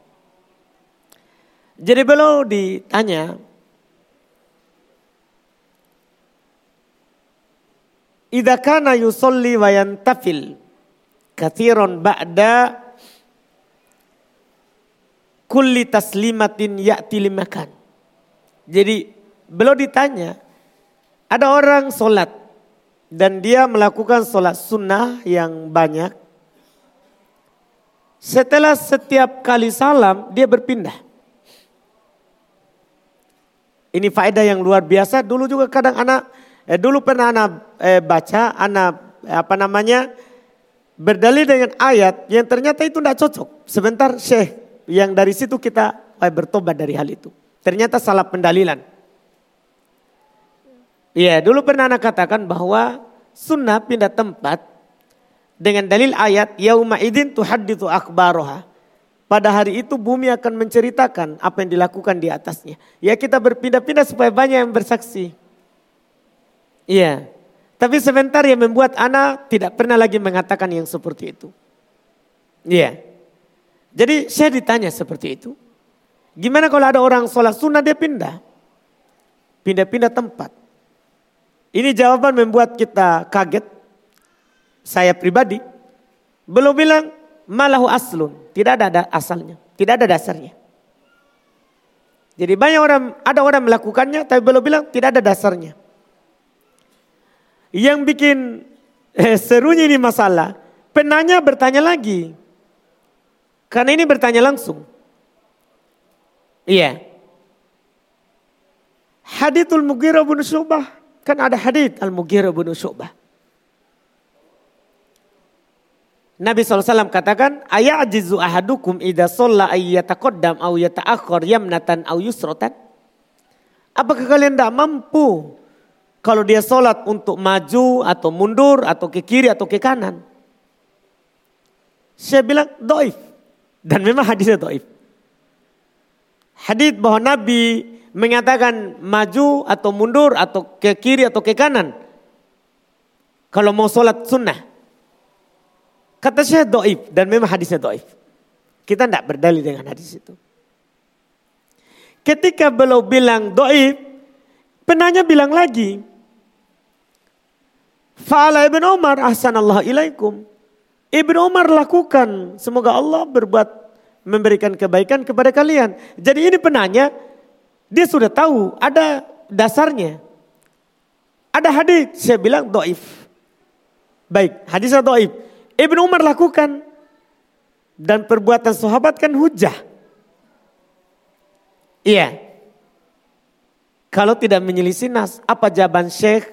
Jadi beliau ditanya, Idza kana yusolli wa yantafil kathiron ba'da kulli taslimatin ya'ti limakan. Jadi beliau ditanya, ada orang sholat dan dia melakukan sholat sunnah yang banyak. Setelah setiap kali salam dia berpindah. Ini faedah yang luar biasa. Dulu juga kadang anak, eh, dulu pernah anak eh, baca, anak eh, apa namanya, berdalil dengan ayat yang ternyata itu tidak cocok. Sebentar Syekh, yang dari situ kita eh, bertobat dari hal itu. Ternyata salah pendalilan. Iya, dulu pernah anak katakan bahwa sunnah pindah tempat dengan dalil ayat yauma idin tuhadditu akbaroha. Pada hari itu bumi akan menceritakan apa yang dilakukan di atasnya. Ya kita berpindah-pindah supaya banyak yang bersaksi. Iya. Tapi sebentar yang membuat anak tidak pernah lagi mengatakan yang seperti itu. Iya. Jadi saya ditanya seperti itu. Gimana kalau ada orang sholat sunnah dia pindah? Pindah-pindah tempat. Ini jawaban membuat kita kaget. Saya pribadi. Belum bilang malahu aslun. Tidak ada asalnya. Tidak ada dasarnya. Jadi banyak orang, ada orang melakukannya tapi belum bilang tidak ada dasarnya. Yang bikin eh, serunya ini masalah, penanya bertanya lagi. Karena ini bertanya langsung. Iya. Hadithul Mughirah bin Syu'bah. Kan ada hadith Al-Mughirah bin Syu'bah. Nabi SAW katakan, Ayajizu ahadukum idha sholla ayyataqaddam au yata'akhir yamnatan au yusrotan. Apakah kalian tidak mampu kalau dia sholat untuk maju atau mundur atau ke kiri atau ke kanan. Saya bilang doif. Dan memang hadisnya doif. Hadis bahwa Nabi mengatakan maju atau mundur atau ke kiri atau ke kanan. Kalau mau sholat sunnah. Kata saya doif dan memang hadisnya doif. Kita tidak berdalil dengan hadis itu. Ketika beliau bilang doif, penanya bilang lagi, Fa'ala Ibn Umar ahsanallahu ilaikum. Ibn Umar lakukan. Semoga Allah berbuat memberikan kebaikan kepada kalian. Jadi ini penanya Dia sudah tahu ada dasarnya. Ada hadis, saya bilang doif. Baik, hadisnya doif. Ibnu Umar lakukan. Dan perbuatan sahabat kan hujah. Iya. Kalau tidak menyelisih nas, apa jawaban Syekh?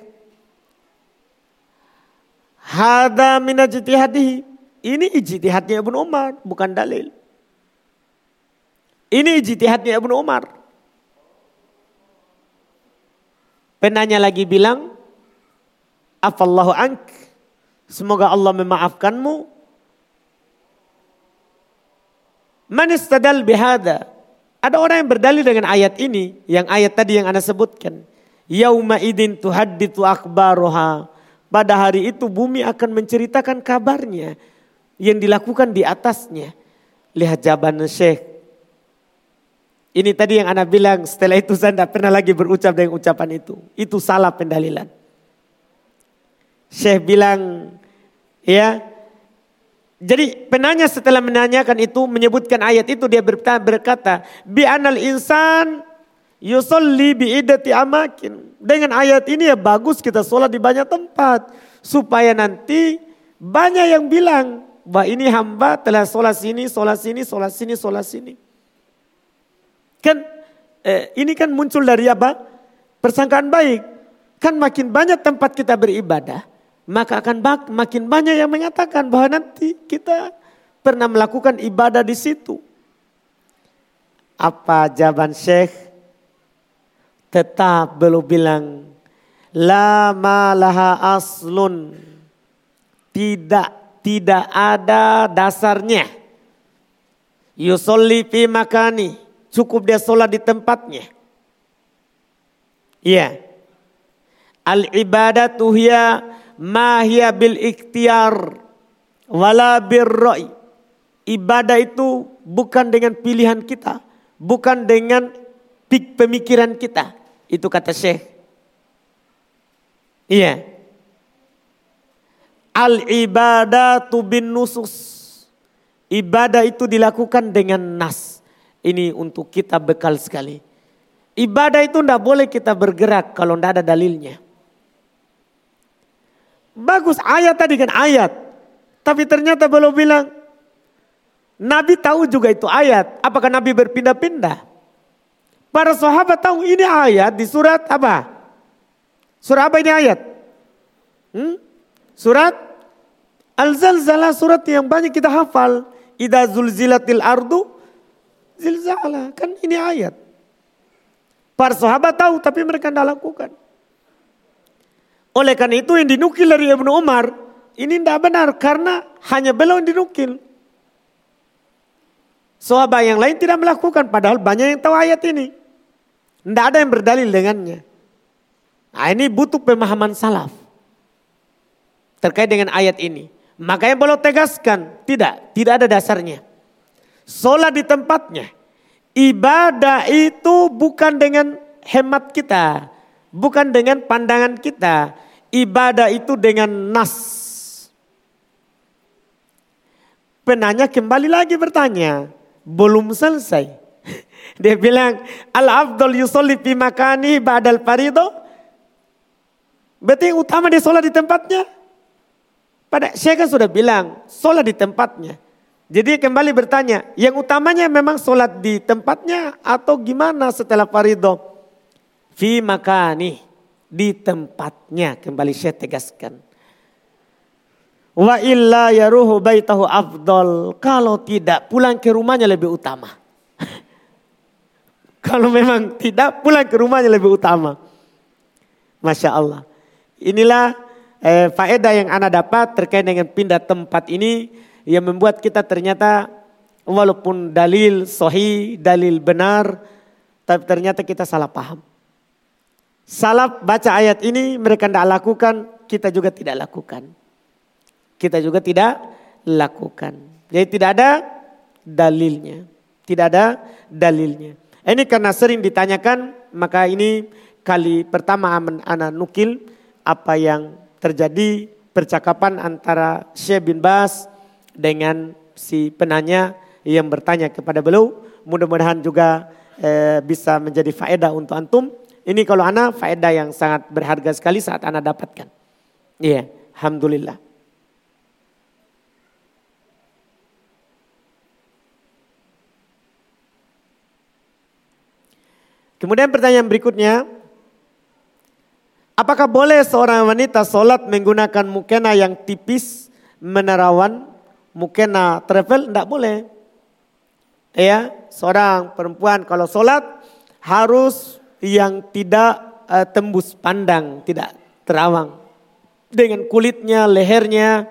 Hada minajitihadihi. Ini ijtihadnya Ibnu Umar, bukan dalil. Ini ijtihadnya Ibnu Umar. Penanya lagi bilang, Afallahu ank. Semoga Allah memaafkanmu. Man istadal bihada. Ada orang yang berdalil dengan ayat ini. Yang ayat tadi yang anda sebutkan. Yauma idin tuhadditu akbaroha. Pada hari itu bumi akan menceritakan kabarnya. Yang dilakukan di atasnya. Lihat jawaban Syekh. Ini tadi yang anda bilang setelah itu saya tidak pernah lagi berucap dengan ucapan itu. Itu salah pendalilan. Syekh bilang, ya. Jadi penanya setelah menanyakan itu menyebutkan ayat itu dia berkata, bi anal insan yusolli bi idati amakin. Dengan ayat ini ya bagus kita sholat di banyak tempat supaya nanti banyak yang bilang bahwa ini hamba telah sholat sini, sholat sini, sholat sini, sholat sini. Kan eh, ini kan muncul dari apa? Persangkaan baik. Kan makin banyak tempat kita beribadah, maka akan makin banyak yang mengatakan bahwa nanti kita pernah melakukan ibadah di situ. Apa jawaban Syekh? Tetap belum bilang la malaha aslun. Tidak tidak ada dasarnya. Yusolli fi makani. Cukup dia sholat di tempatnya. Iya. Al ibadatu hiya mahia bil ikhtiar wala birra'i. Ibadah itu bukan dengan pilihan kita, bukan dengan pik pemikiran kita. Itu kata Syekh. Iya. Al ibadatu bin nusus. Ibadah itu dilakukan dengan nas. Ini untuk kita bekal sekali. Ibadah itu tidak boleh kita bergerak kalau tidak ada dalilnya. Bagus ayat tadi kan ayat. Tapi ternyata belum bilang. Nabi tahu juga itu ayat. Apakah Nabi berpindah-pindah? Para sahabat tahu ini ayat di surat apa? Surat apa ini ayat? Hmm? Surat Al-Zalzalah surat yang banyak kita hafal. Ida zulzilatil ardu zilzala. Kan ini ayat. Para sahabat tahu tapi mereka tidak lakukan. Oleh karena itu yang dinukil dari Ibnu Umar ini tidak benar karena hanya beliau yang dinukil. Sahabat yang lain tidak melakukan padahal banyak yang tahu ayat ini. Tidak ada yang berdalil dengannya. Nah ini butuh pemahaman salaf. Terkait dengan ayat ini. Makanya beliau tegaskan. Tidak, tidak ada dasarnya. Sholat di tempatnya. Ibadah itu bukan dengan hemat kita. Bukan dengan pandangan kita ibadah itu dengan nas. Penanya kembali lagi bertanya, belum selesai. Dia bilang, al-afdol yusolli fi makani ba'dal farido. Berarti utama dia sholat di tempatnya. Pada Syekh kan sudah bilang, sholat di tempatnya. Jadi kembali bertanya, yang utamanya memang sholat di tempatnya atau gimana setelah farido? Fi makani di tempatnya kembali saya tegaskan. Wa illa yaruhu baitahu afdol. Kalau tidak pulang ke rumahnya lebih utama. Kalau memang tidak pulang ke rumahnya lebih utama. Masya Allah. Inilah eh, faedah yang Anda dapat terkait dengan pindah tempat ini. Yang membuat kita ternyata walaupun dalil sohi, dalil benar. Tapi ternyata kita salah paham. Salaf baca ayat ini mereka tidak lakukan, kita juga tidak lakukan. Kita juga tidak lakukan. Jadi tidak ada dalilnya. Tidak ada dalilnya. Ini karena sering ditanyakan, maka ini kali pertama anak nukil apa yang terjadi percakapan antara Syekh bin Bas dengan si penanya yang bertanya kepada beliau. Mudah-mudahan juga eh, bisa menjadi faedah untuk antum. Ini kalau ana faedah yang sangat berharga sekali saat ana dapatkan. Iya, yeah, alhamdulillah. Kemudian pertanyaan berikutnya, apakah boleh seorang wanita sholat menggunakan mukena yang tipis, menerawan, mukena travel? Tidak boleh. Ya, seorang perempuan kalau sholat harus yang tidak uh, tembus pandang, tidak terawang. Dengan kulitnya, lehernya,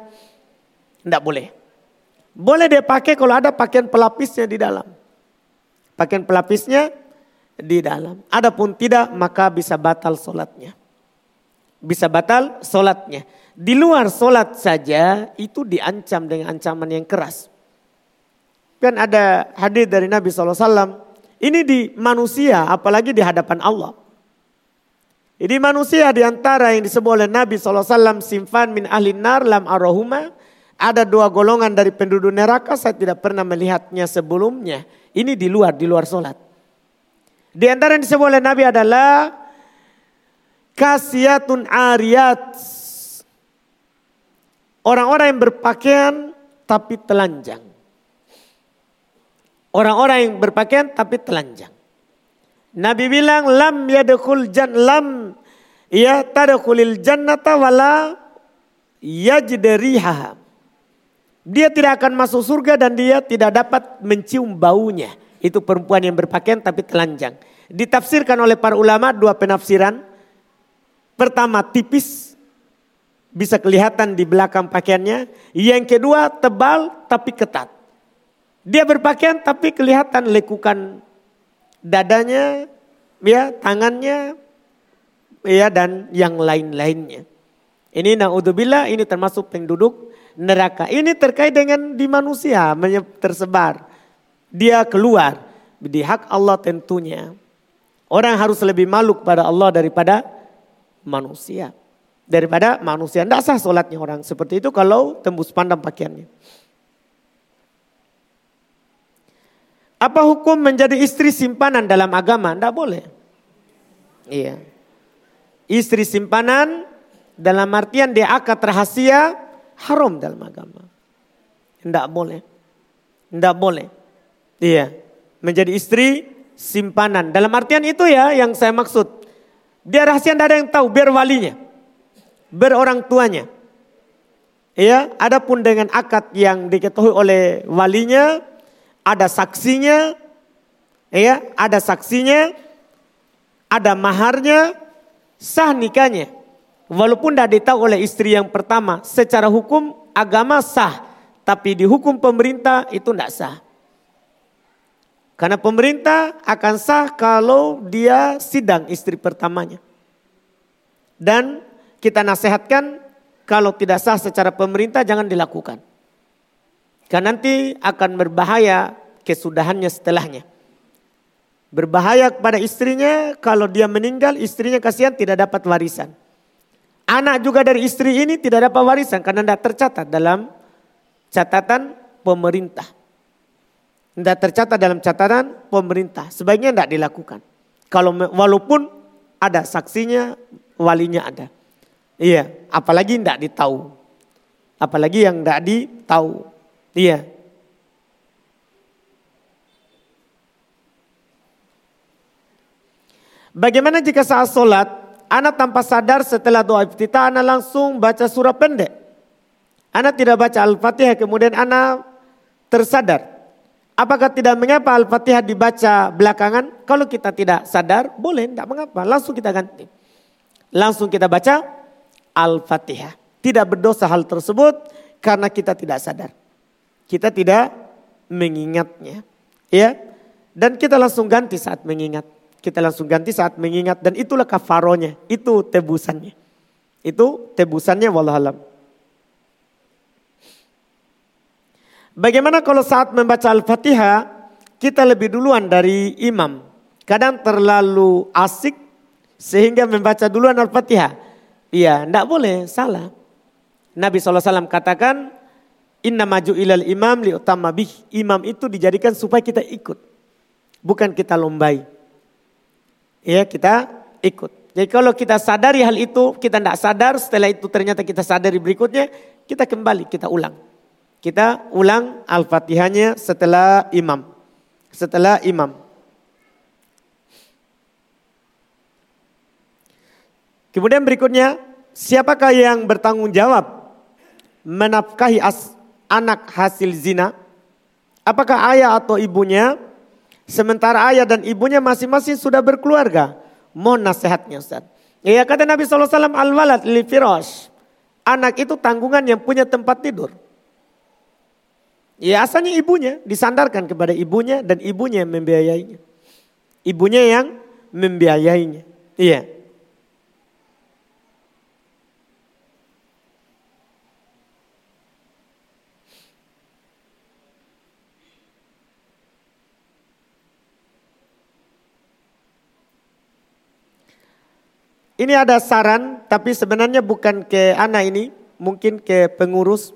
tidak boleh. Boleh dia pakai kalau ada pakaian pelapisnya di dalam. Pakaian pelapisnya di dalam. Adapun tidak maka bisa batal solatnya. Bisa batal solatnya. Di luar solat saja itu diancam dengan ancaman yang keras. Kan ada hadis dari Nabi SAW. Ini di manusia apalagi di hadapan Allah. Jadi manusia di antara yang disebut oleh Nabi SAW simfan min ahli nar lam arahuma. Ada dua golongan dari penduduk neraka saya tidak pernah melihatnya sebelumnya. Ini di luar, di luar solat. Di antara yang disebut oleh Nabi adalah kasiatun ariyat. Orang-orang yang berpakaian tapi telanjang. Orang-orang yang berpakaian tapi telanjang. Nabi bilang lam yadkhul jan lam ya tadkhulil jannata wala yajdariha. Dia tidak akan masuk surga dan dia tidak dapat mencium baunya. Itu perempuan yang berpakaian tapi telanjang. Ditafsirkan oleh para ulama dua penafsiran. Pertama tipis, bisa kelihatan di belakang pakaiannya. Yang kedua tebal tapi ketat. Dia berpakaian tapi kelihatan lekukan dadanya, ya tangannya, ya dan yang lain-lainnya. Ini naudzubillah ini termasuk penduduk neraka. Ini terkait dengan di manusia tersebar dia keluar. Di hak Allah tentunya. Orang harus lebih malu kepada Allah daripada manusia. Daripada manusia. Tidak sah sholatnya orang seperti itu kalau tembus pandang pakaiannya. Apa hukum menjadi istri simpanan dalam agama? Tidak boleh. Iya. Istri simpanan dalam artian dia akad rahasia haram dalam agama. Tidak boleh. Tidak boleh. Iya, menjadi istri simpanan. Dalam artian itu ya yang saya maksud. Dia rahasia tidak ada yang tahu, biar walinya. Biar orang tuanya. Iya, adapun dengan akad yang diketahui oleh walinya, ada saksinya, iya, ada saksinya, ada maharnya, sah nikahnya. Walaupun tidak ditahu oleh istri yang pertama, secara hukum agama sah, tapi di hukum pemerintah itu tidak sah. Karena pemerintah akan sah kalau dia sidang istri pertamanya. Dan kita nasihatkan kalau tidak sah secara pemerintah jangan dilakukan. Karena nanti akan berbahaya kesudahannya setelahnya. Berbahaya kepada istrinya kalau dia meninggal istrinya kasihan tidak dapat warisan. Anak juga dari istri ini tidak dapat warisan karena tidak tercatat dalam catatan pemerintah. Tidak tercatat dalam catatan pemerintah. Sebaiknya tidak dilakukan. Kalau walaupun ada saksinya, walinya ada. Iya, apalagi tidak ditahu. Apalagi yang tidak ditahu. Iya. Bagaimana jika saat sholat, anak tanpa sadar setelah doa iftitah, anak langsung baca surah pendek. Anak tidak baca Al-Fatihah, kemudian anak tersadar. Apakah tidak mengapa Al-Fatihah dibaca belakangan? Kalau kita tidak sadar, boleh, tidak mengapa. Langsung kita ganti. Langsung kita baca Al-Fatihah. Tidak berdosa hal tersebut karena kita tidak sadar. Kita tidak mengingatnya. Ya, Dan kita langsung ganti saat mengingat. Kita langsung ganti saat mengingat. Dan itulah kafaronya. Itu tebusannya. Itu tebusannya wallahualam. Bagaimana kalau saat membaca Al-Fatihah kita lebih duluan dari imam. Kadang terlalu asik sehingga membaca duluan Al-Fatihah. Iya, tidak boleh, salah. Nabi SAW katakan, Inna maju ilal imam li bih. Imam itu dijadikan supaya kita ikut. bukan kita lombai. Ya kita ikut. Jadi kalau kita sadari hal itu, kita tidak sadar, setelah itu ternyata kita sadari berikutnya, kita kembali, kita ulang. Kita ulang Al-Fatihahnya setelah imam. Setelah imam. Kemudian berikutnya, siapakah yang bertanggung jawab menafkahi as, anak hasil zina? Apakah ayah atau ibunya? Sementara ayah dan ibunya masing-masing sudah berkeluarga. Mohon nasihatnya Ustaz. Ya kata Nabi SAW, al-walad li firash. Anak itu tanggungan yang punya tempat tidur. Ya asalnya ibunya disandarkan kepada ibunya dan ibunya yang membiayainya. Ibunya yang membiayainya. Iya. Ini ada saran, tapi sebenarnya bukan ke anak ini, mungkin ke pengurus.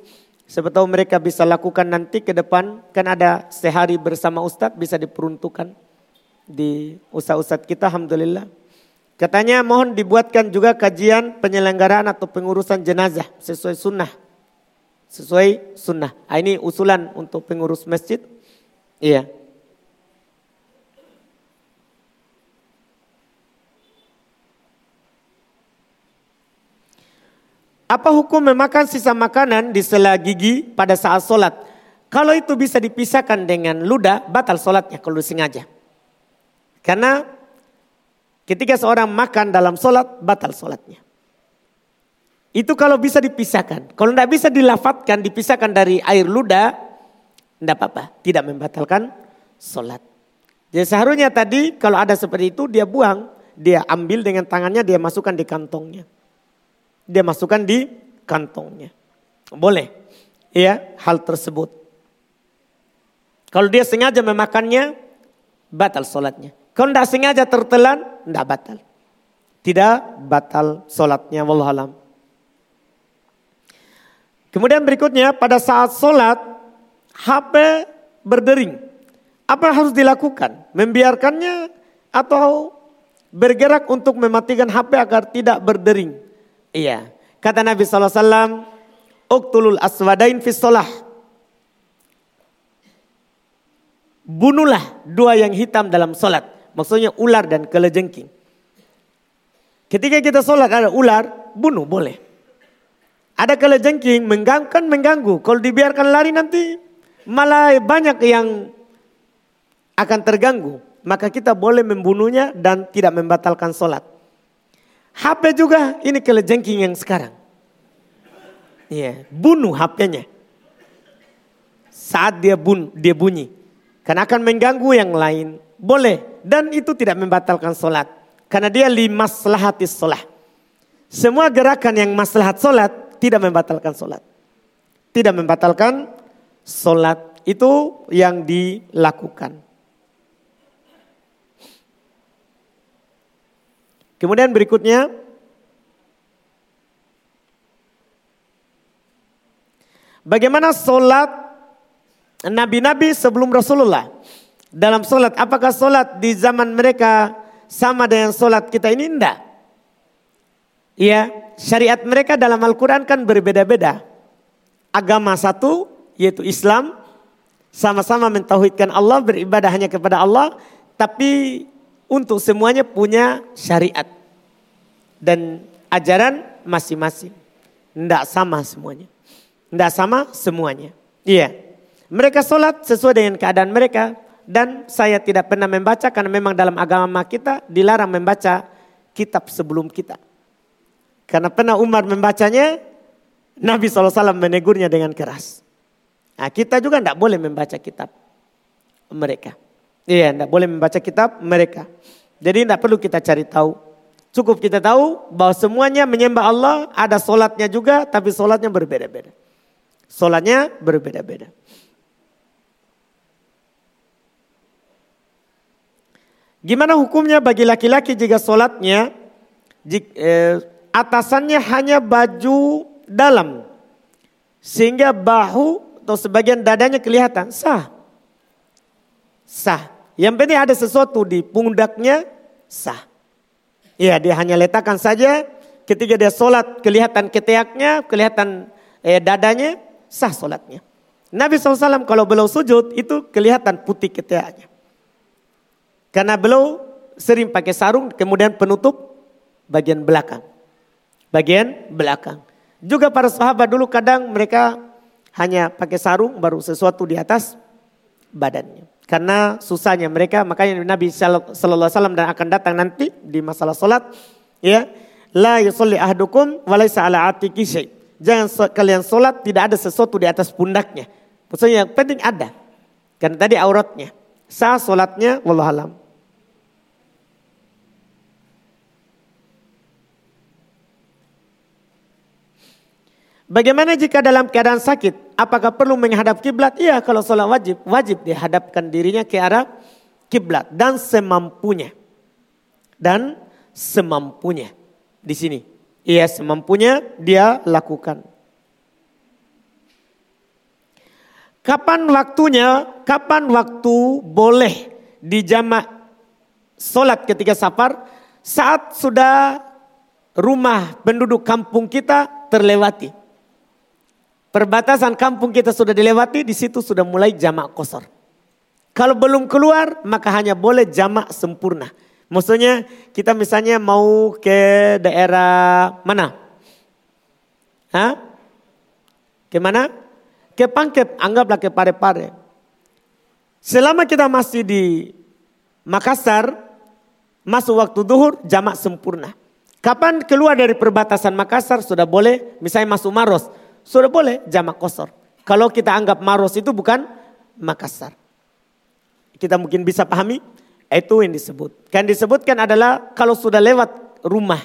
Sebetulnya mereka bisa lakukan nanti ke depan, kan ada sehari bersama Ustadz bisa diperuntukkan di ustadz-ustadz kita, Alhamdulillah. Katanya mohon dibuatkan juga kajian penyelenggaraan atau pengurusan jenazah sesuai sunnah. Sesuai sunnah. Ah, ini usulan untuk pengurus masjid. Iya. Apa hukum memakan sisa makanan di sela gigi pada saat sholat? Kalau itu bisa dipisahkan dengan ludah, batal sholatnya kalau sengaja. Karena ketika seorang makan dalam sholat, batal sholatnya. Itu kalau bisa dipisahkan. Kalau tidak bisa dilafatkan, dipisahkan dari air ludah, tidak apa-apa. Tidak membatalkan sholat. Jadi seharusnya tadi kalau ada seperti itu, dia buang. Dia ambil dengan tangannya, dia masukkan di kantongnya dia masukkan di kantongnya. Boleh. Ya, hal tersebut. Kalau dia sengaja memakannya, batal sholatnya. Kalau tidak sengaja tertelan, tidak batal. Tidak batal sholatnya, wallahualam. Kemudian berikutnya, pada saat sholat, HP berdering. Apa harus dilakukan? Membiarkannya atau bergerak untuk mematikan HP agar tidak berdering? Iya. Kata Nabi SAW, Uktulul aswadain fi sholah. Bunuhlah dua yang hitam dalam sholat. Maksudnya ular dan kelejengking. Ketika kita sholat ada ular, bunuh boleh. Ada kelejengking mengganggu, kan mengganggu. Kalau dibiarkan lari nanti malah banyak yang akan terganggu. Maka kita boleh membunuhnya dan tidak membatalkan sholat. HP juga ini kelejengking yang sekarang. Iya, bunuh HP-nya. Saat dia bun, dia bunyi. Karena akan mengganggu yang lain. Boleh. Dan itu tidak membatalkan sholat. Karena dia limaslahatis sholat. Semua gerakan yang maslahat sholat tidak membatalkan sholat. Tidak membatalkan sholat. Itu yang dilakukan. Kemudian berikutnya Bagaimana sholat Nabi-Nabi sebelum Rasulullah Dalam sholat, apakah sholat di zaman mereka sama dengan sholat kita ini? Tidak. Ya, syariat mereka dalam Al-Quran kan berbeda-beda. Agama satu, yaitu Islam. Sama-sama mentauhidkan Allah, beribadah hanya kepada Allah. Tapi untuk semuanya punya syariat dan ajaran masing-masing. Tidak sama semuanya. Tidak sama semuanya. Iya. Mereka sholat sesuai dengan keadaan mereka. Dan saya tidak pernah membaca karena memang dalam agama kita dilarang membaca kitab sebelum kita. Karena pernah Umar membacanya, Nabi SAW menegurnya dengan keras. Nah, kita juga tidak boleh membaca kitab mereka. Iya, tidak boleh membaca kitab mereka. Jadi tidak perlu kita cari tahu. Cukup kita tahu bahwa semuanya menyembah Allah, ada solatnya juga, tapi solatnya berbeda-beda. Solatnya berbeda-beda. Gimana hukumnya bagi laki-laki jika solatnya eh, atasannya hanya baju dalam sehingga bahu atau sebagian dadanya kelihatan sah, sah. Yang penting ada sesuatu di pundaknya sah. Iya dia hanya letakkan saja ketika dia sholat kelihatan ketiaknya, kelihatan eh, dadanya, sah sholatnya. Nabi SAW kalau beliau sujud itu kelihatan putih ketiaknya. Karena beliau sering pakai sarung kemudian penutup bagian belakang. Bagian belakang. Juga para sahabat dulu kadang mereka hanya pakai sarung baru sesuatu di atas badannya. Karena susahnya mereka, makanya Nabi Sallallahu Alaihi Wasallam dan akan datang nanti di masalah solat, ya, la yusalli ahdukum walaysa ala atiki. Jangan kalian solat tidak ada sesuatu di atas pundaknya. Maksudnya yang penting ada. Karena tadi auratnya. Sah solatnya, wallahualam. Bagaimana jika dalam keadaan sakit? Apakah perlu menghadap kiblat? Iya, kalau sholat wajib, wajib dihadapkan dirinya ke arah kiblat dan semampunya. Dan semampunya di sini. Iya, semampunya dia lakukan. Kapan waktunya? Kapan waktu boleh dijamak sholat ketika safar? Saat sudah rumah penduduk kampung kita terlewati. Perbatasan kampung kita sudah dilewati, di situ sudah mulai jamak kosor. Kalau belum keluar, maka hanya boleh jamak sempurna. Maksudnya kita misalnya mau ke daerah mana? Hah? Ke mana? Ke Pangkep, anggaplah ke Pare-Pare. Selama kita masih di Makassar, masuk waktu duhur, jamak sempurna. Kapan keluar dari perbatasan Makassar sudah boleh, misalnya masuk Maros, sudah boleh jamak kosor. Kalau kita anggap Maros itu bukan Makassar. Kita mungkin bisa pahami, itu yang disebut. Kan disebutkan adalah kalau sudah lewat rumah,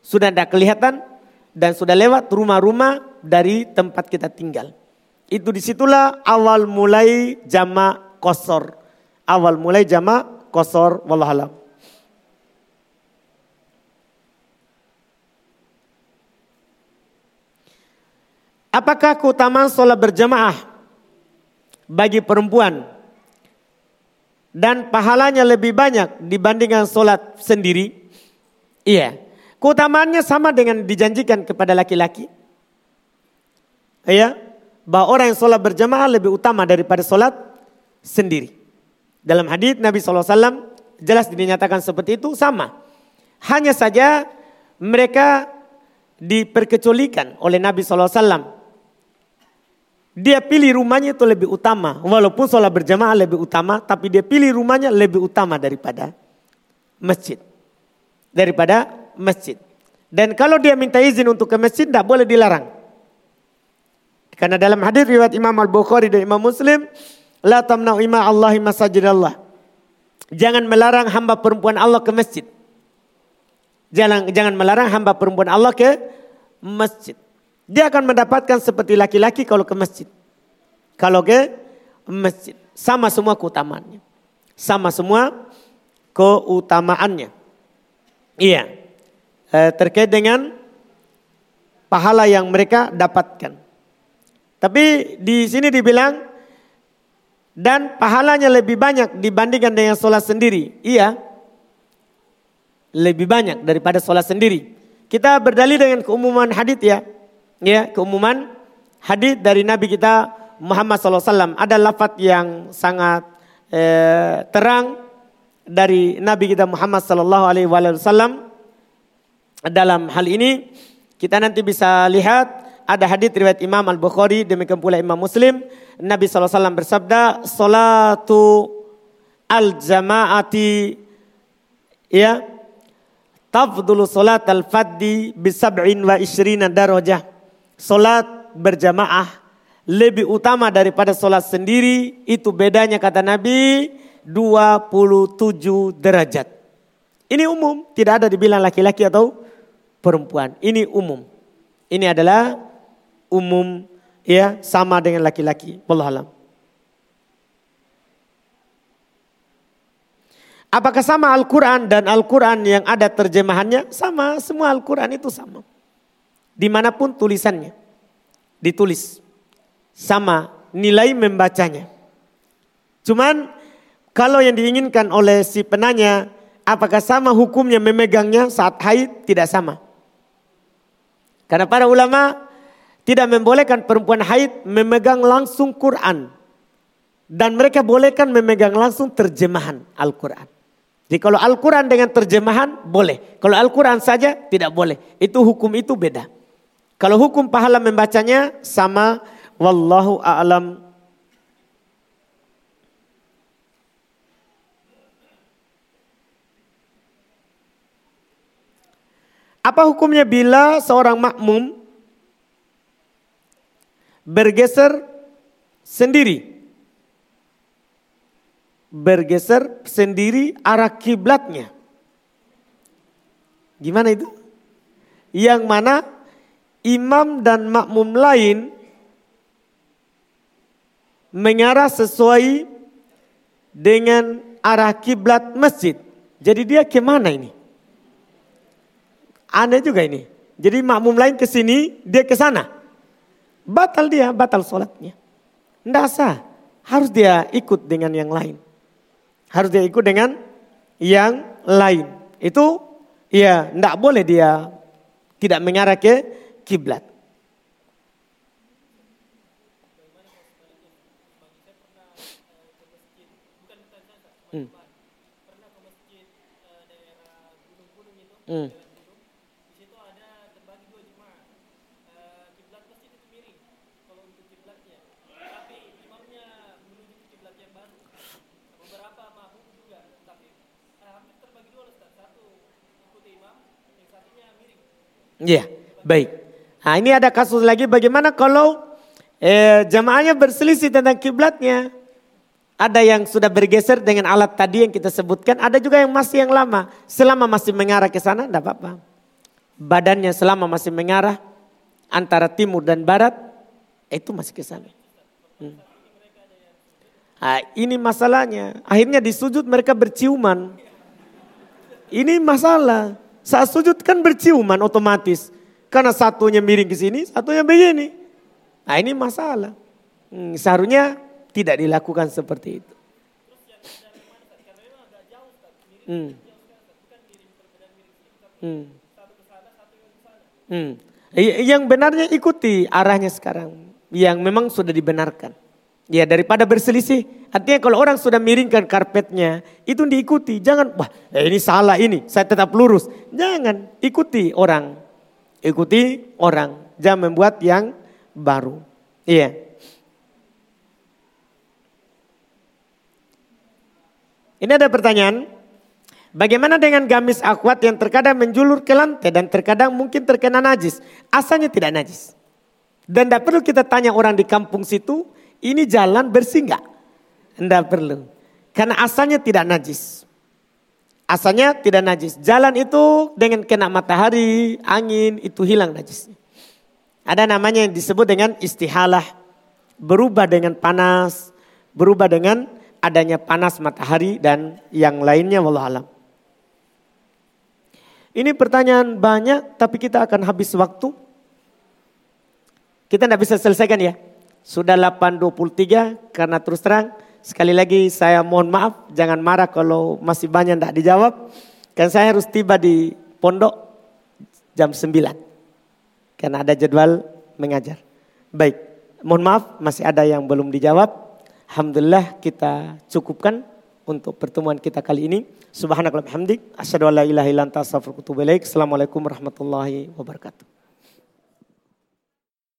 sudah tidak kelihatan, dan sudah lewat rumah-rumah dari tempat kita tinggal. Itu di situlah awal mulai jamak kosor. Awal mulai jamak kosor, wallahualam. Apakah keutamaan sholat berjamaah bagi perempuan dan pahalanya lebih banyak dibandingkan sholat sendiri? Iya, keutamaannya sama dengan dijanjikan kepada laki-laki. Iya, bahwa orang yang sholat berjamaah lebih utama daripada sholat sendiri. Dalam hadis Nabi SAW jelas dinyatakan seperti itu sama. Hanya saja mereka diperkecualikan oleh Nabi SAW dia pilih rumahnya itu lebih utama. Walaupun sholat berjamaah lebih utama, tapi dia pilih rumahnya lebih utama daripada masjid. Daripada masjid. Dan kalau dia minta izin untuk ke masjid, tidak boleh dilarang. Karena dalam hadis riwayat Imam Al-Bukhari dan Imam Muslim, La tamna'u ima Allahi masajid Allah. Jangan melarang hamba perempuan Allah ke masjid. Jangan, jangan melarang hamba perempuan Allah ke masjid. Dia akan mendapatkan seperti laki-laki kalau ke masjid. Kalau ke masjid. Sama semua keutamaannya. Sama semua keutamaannya. Iya. E, terkait dengan pahala yang mereka dapatkan. Tapi di sini dibilang dan pahalanya lebih banyak dibandingkan dengan sholat sendiri. Iya. Lebih banyak daripada sholat sendiri. Kita berdalil dengan keumuman hadith ya ya keumuman hadis dari Nabi kita Muhammad SAW ada lafaz yang sangat eh, terang dari Nabi kita Muhammad Sallallahu Alaihi Wasallam. Dalam hal ini kita nanti bisa lihat ada hadis riwayat Imam Al Bukhari demikian pula Imam Muslim. Nabi SAW bersabda salatu al jamaati ya tafdulu salat al faddi bi sab'in wa ishrina darajah Solat berjamaah lebih utama daripada solat sendiri. Itu bedanya kata Nabi 27 derajat. Ini umum, tidak ada dibilang laki-laki atau perempuan. Ini umum. Ini adalah umum ya sama dengan laki-laki. Wallahualam. Apakah sama Al-Quran dan Al-Quran yang ada terjemahannya? Sama, semua Al-Quran itu sama. Di mana pun tulisannya. Ditulis. Sama nilai membacanya. Cuman Kalau yang diinginkan oleh si penanya, apakah sama hukumnya memegangnya saat haid? Tidak sama. Karena para ulama tidak membolehkan perempuan haid memegang langsung Quran. Dan mereka bolehkan memegang langsung terjemahan Al-Quran. Jadi kalau Al-Quran dengan terjemahan boleh. Kalau Al-Quran saja tidak boleh. Itu hukum itu beda. Kalau hukum pahala membacanya sama. Wallahu a'lam Apa hukumnya bila seorang makmum bergeser sendiri? Bergeser sendiri arah kiblatnya. Gimana itu? Yang mana imam dan makmum lain mengarah sesuai dengan arah kiblat masjid. Jadi dia ke mana ini? Aneh juga ini. Jadi makmum lain ke sini, dia ke sana. Batal dia, batal sholatnya. Tidak sah. Harus dia ikut dengan yang lain. Harus dia ikut dengan yang lain. Itu ya tidak boleh dia tidak mengarah ke kiblat. Hmm. Hmm. Iya, baik. Nah ini ada kasus lagi bagaimana kalau eh, jamaahnya berselisih tentang kiblatnya. Ada yang sudah bergeser dengan alat tadi yang kita sebutkan. Ada juga yang masih yang lama. Selama masih mengarah ke sana tidak apa-apa. Badannya selama masih mengarah antara timur dan barat. Itu masih ke sana. Nah, ini masalahnya. Akhirnya di sujud mereka berciuman. Ini masalah. Saat sujud kan berciuman otomatis. Karena satunya miring ke sini, satunya begini. Nah ini masalah. Hmm, seharusnya tidak dilakukan seperti itu. Hmm. Hmm. Hmm. Yang benarnya ikuti arahnya sekarang. Yang memang sudah dibenarkan. Ya daripada berselisih. Artinya kalau orang sudah miringkan karpetnya, itu diikuti. Jangan, wah eh, ini salah ini, saya tetap lurus. Jangan, ikuti orang. Ikuti orang. Jangan membuat yang baru. Iya. Ini ada pertanyaan. Bagaimana dengan gamis akwat yang terkadang menjulur ke lantai dan terkadang mungkin terkena najis. Asalnya tidak najis. Dan tidak perlu kita tanya orang di kampung situ, ini jalan bersih enggak? Enggak perlu. Karena asalnya tidak najis. Asalnya tidak najis. Jalan itu dengan kena matahari, angin, itu hilang najisnya. Ada namanya yang disebut dengan istihalah. Berubah dengan panas, berubah dengan adanya panas matahari dan yang lainnya wallahualam. Ini pertanyaan banyak tapi kita akan habis waktu. Kita tidak bisa selesaikan ya. Sudah 8.23 karena terus terang sekali lagi saya mohon maaf jangan marah kalau masih banyak tidak dijawab. Kan saya harus tiba di pondok jam 9. Karena ada jadwal mengajar. Baik, mohon maaf masih ada yang belum dijawab. Alhamdulillah kita cukupkan untuk pertemuan kita kali ini. Subhanakallahumma hamdik asyhadu an la ilaha illa anta Assalamualaikum warahmatullahi wabarakatuh.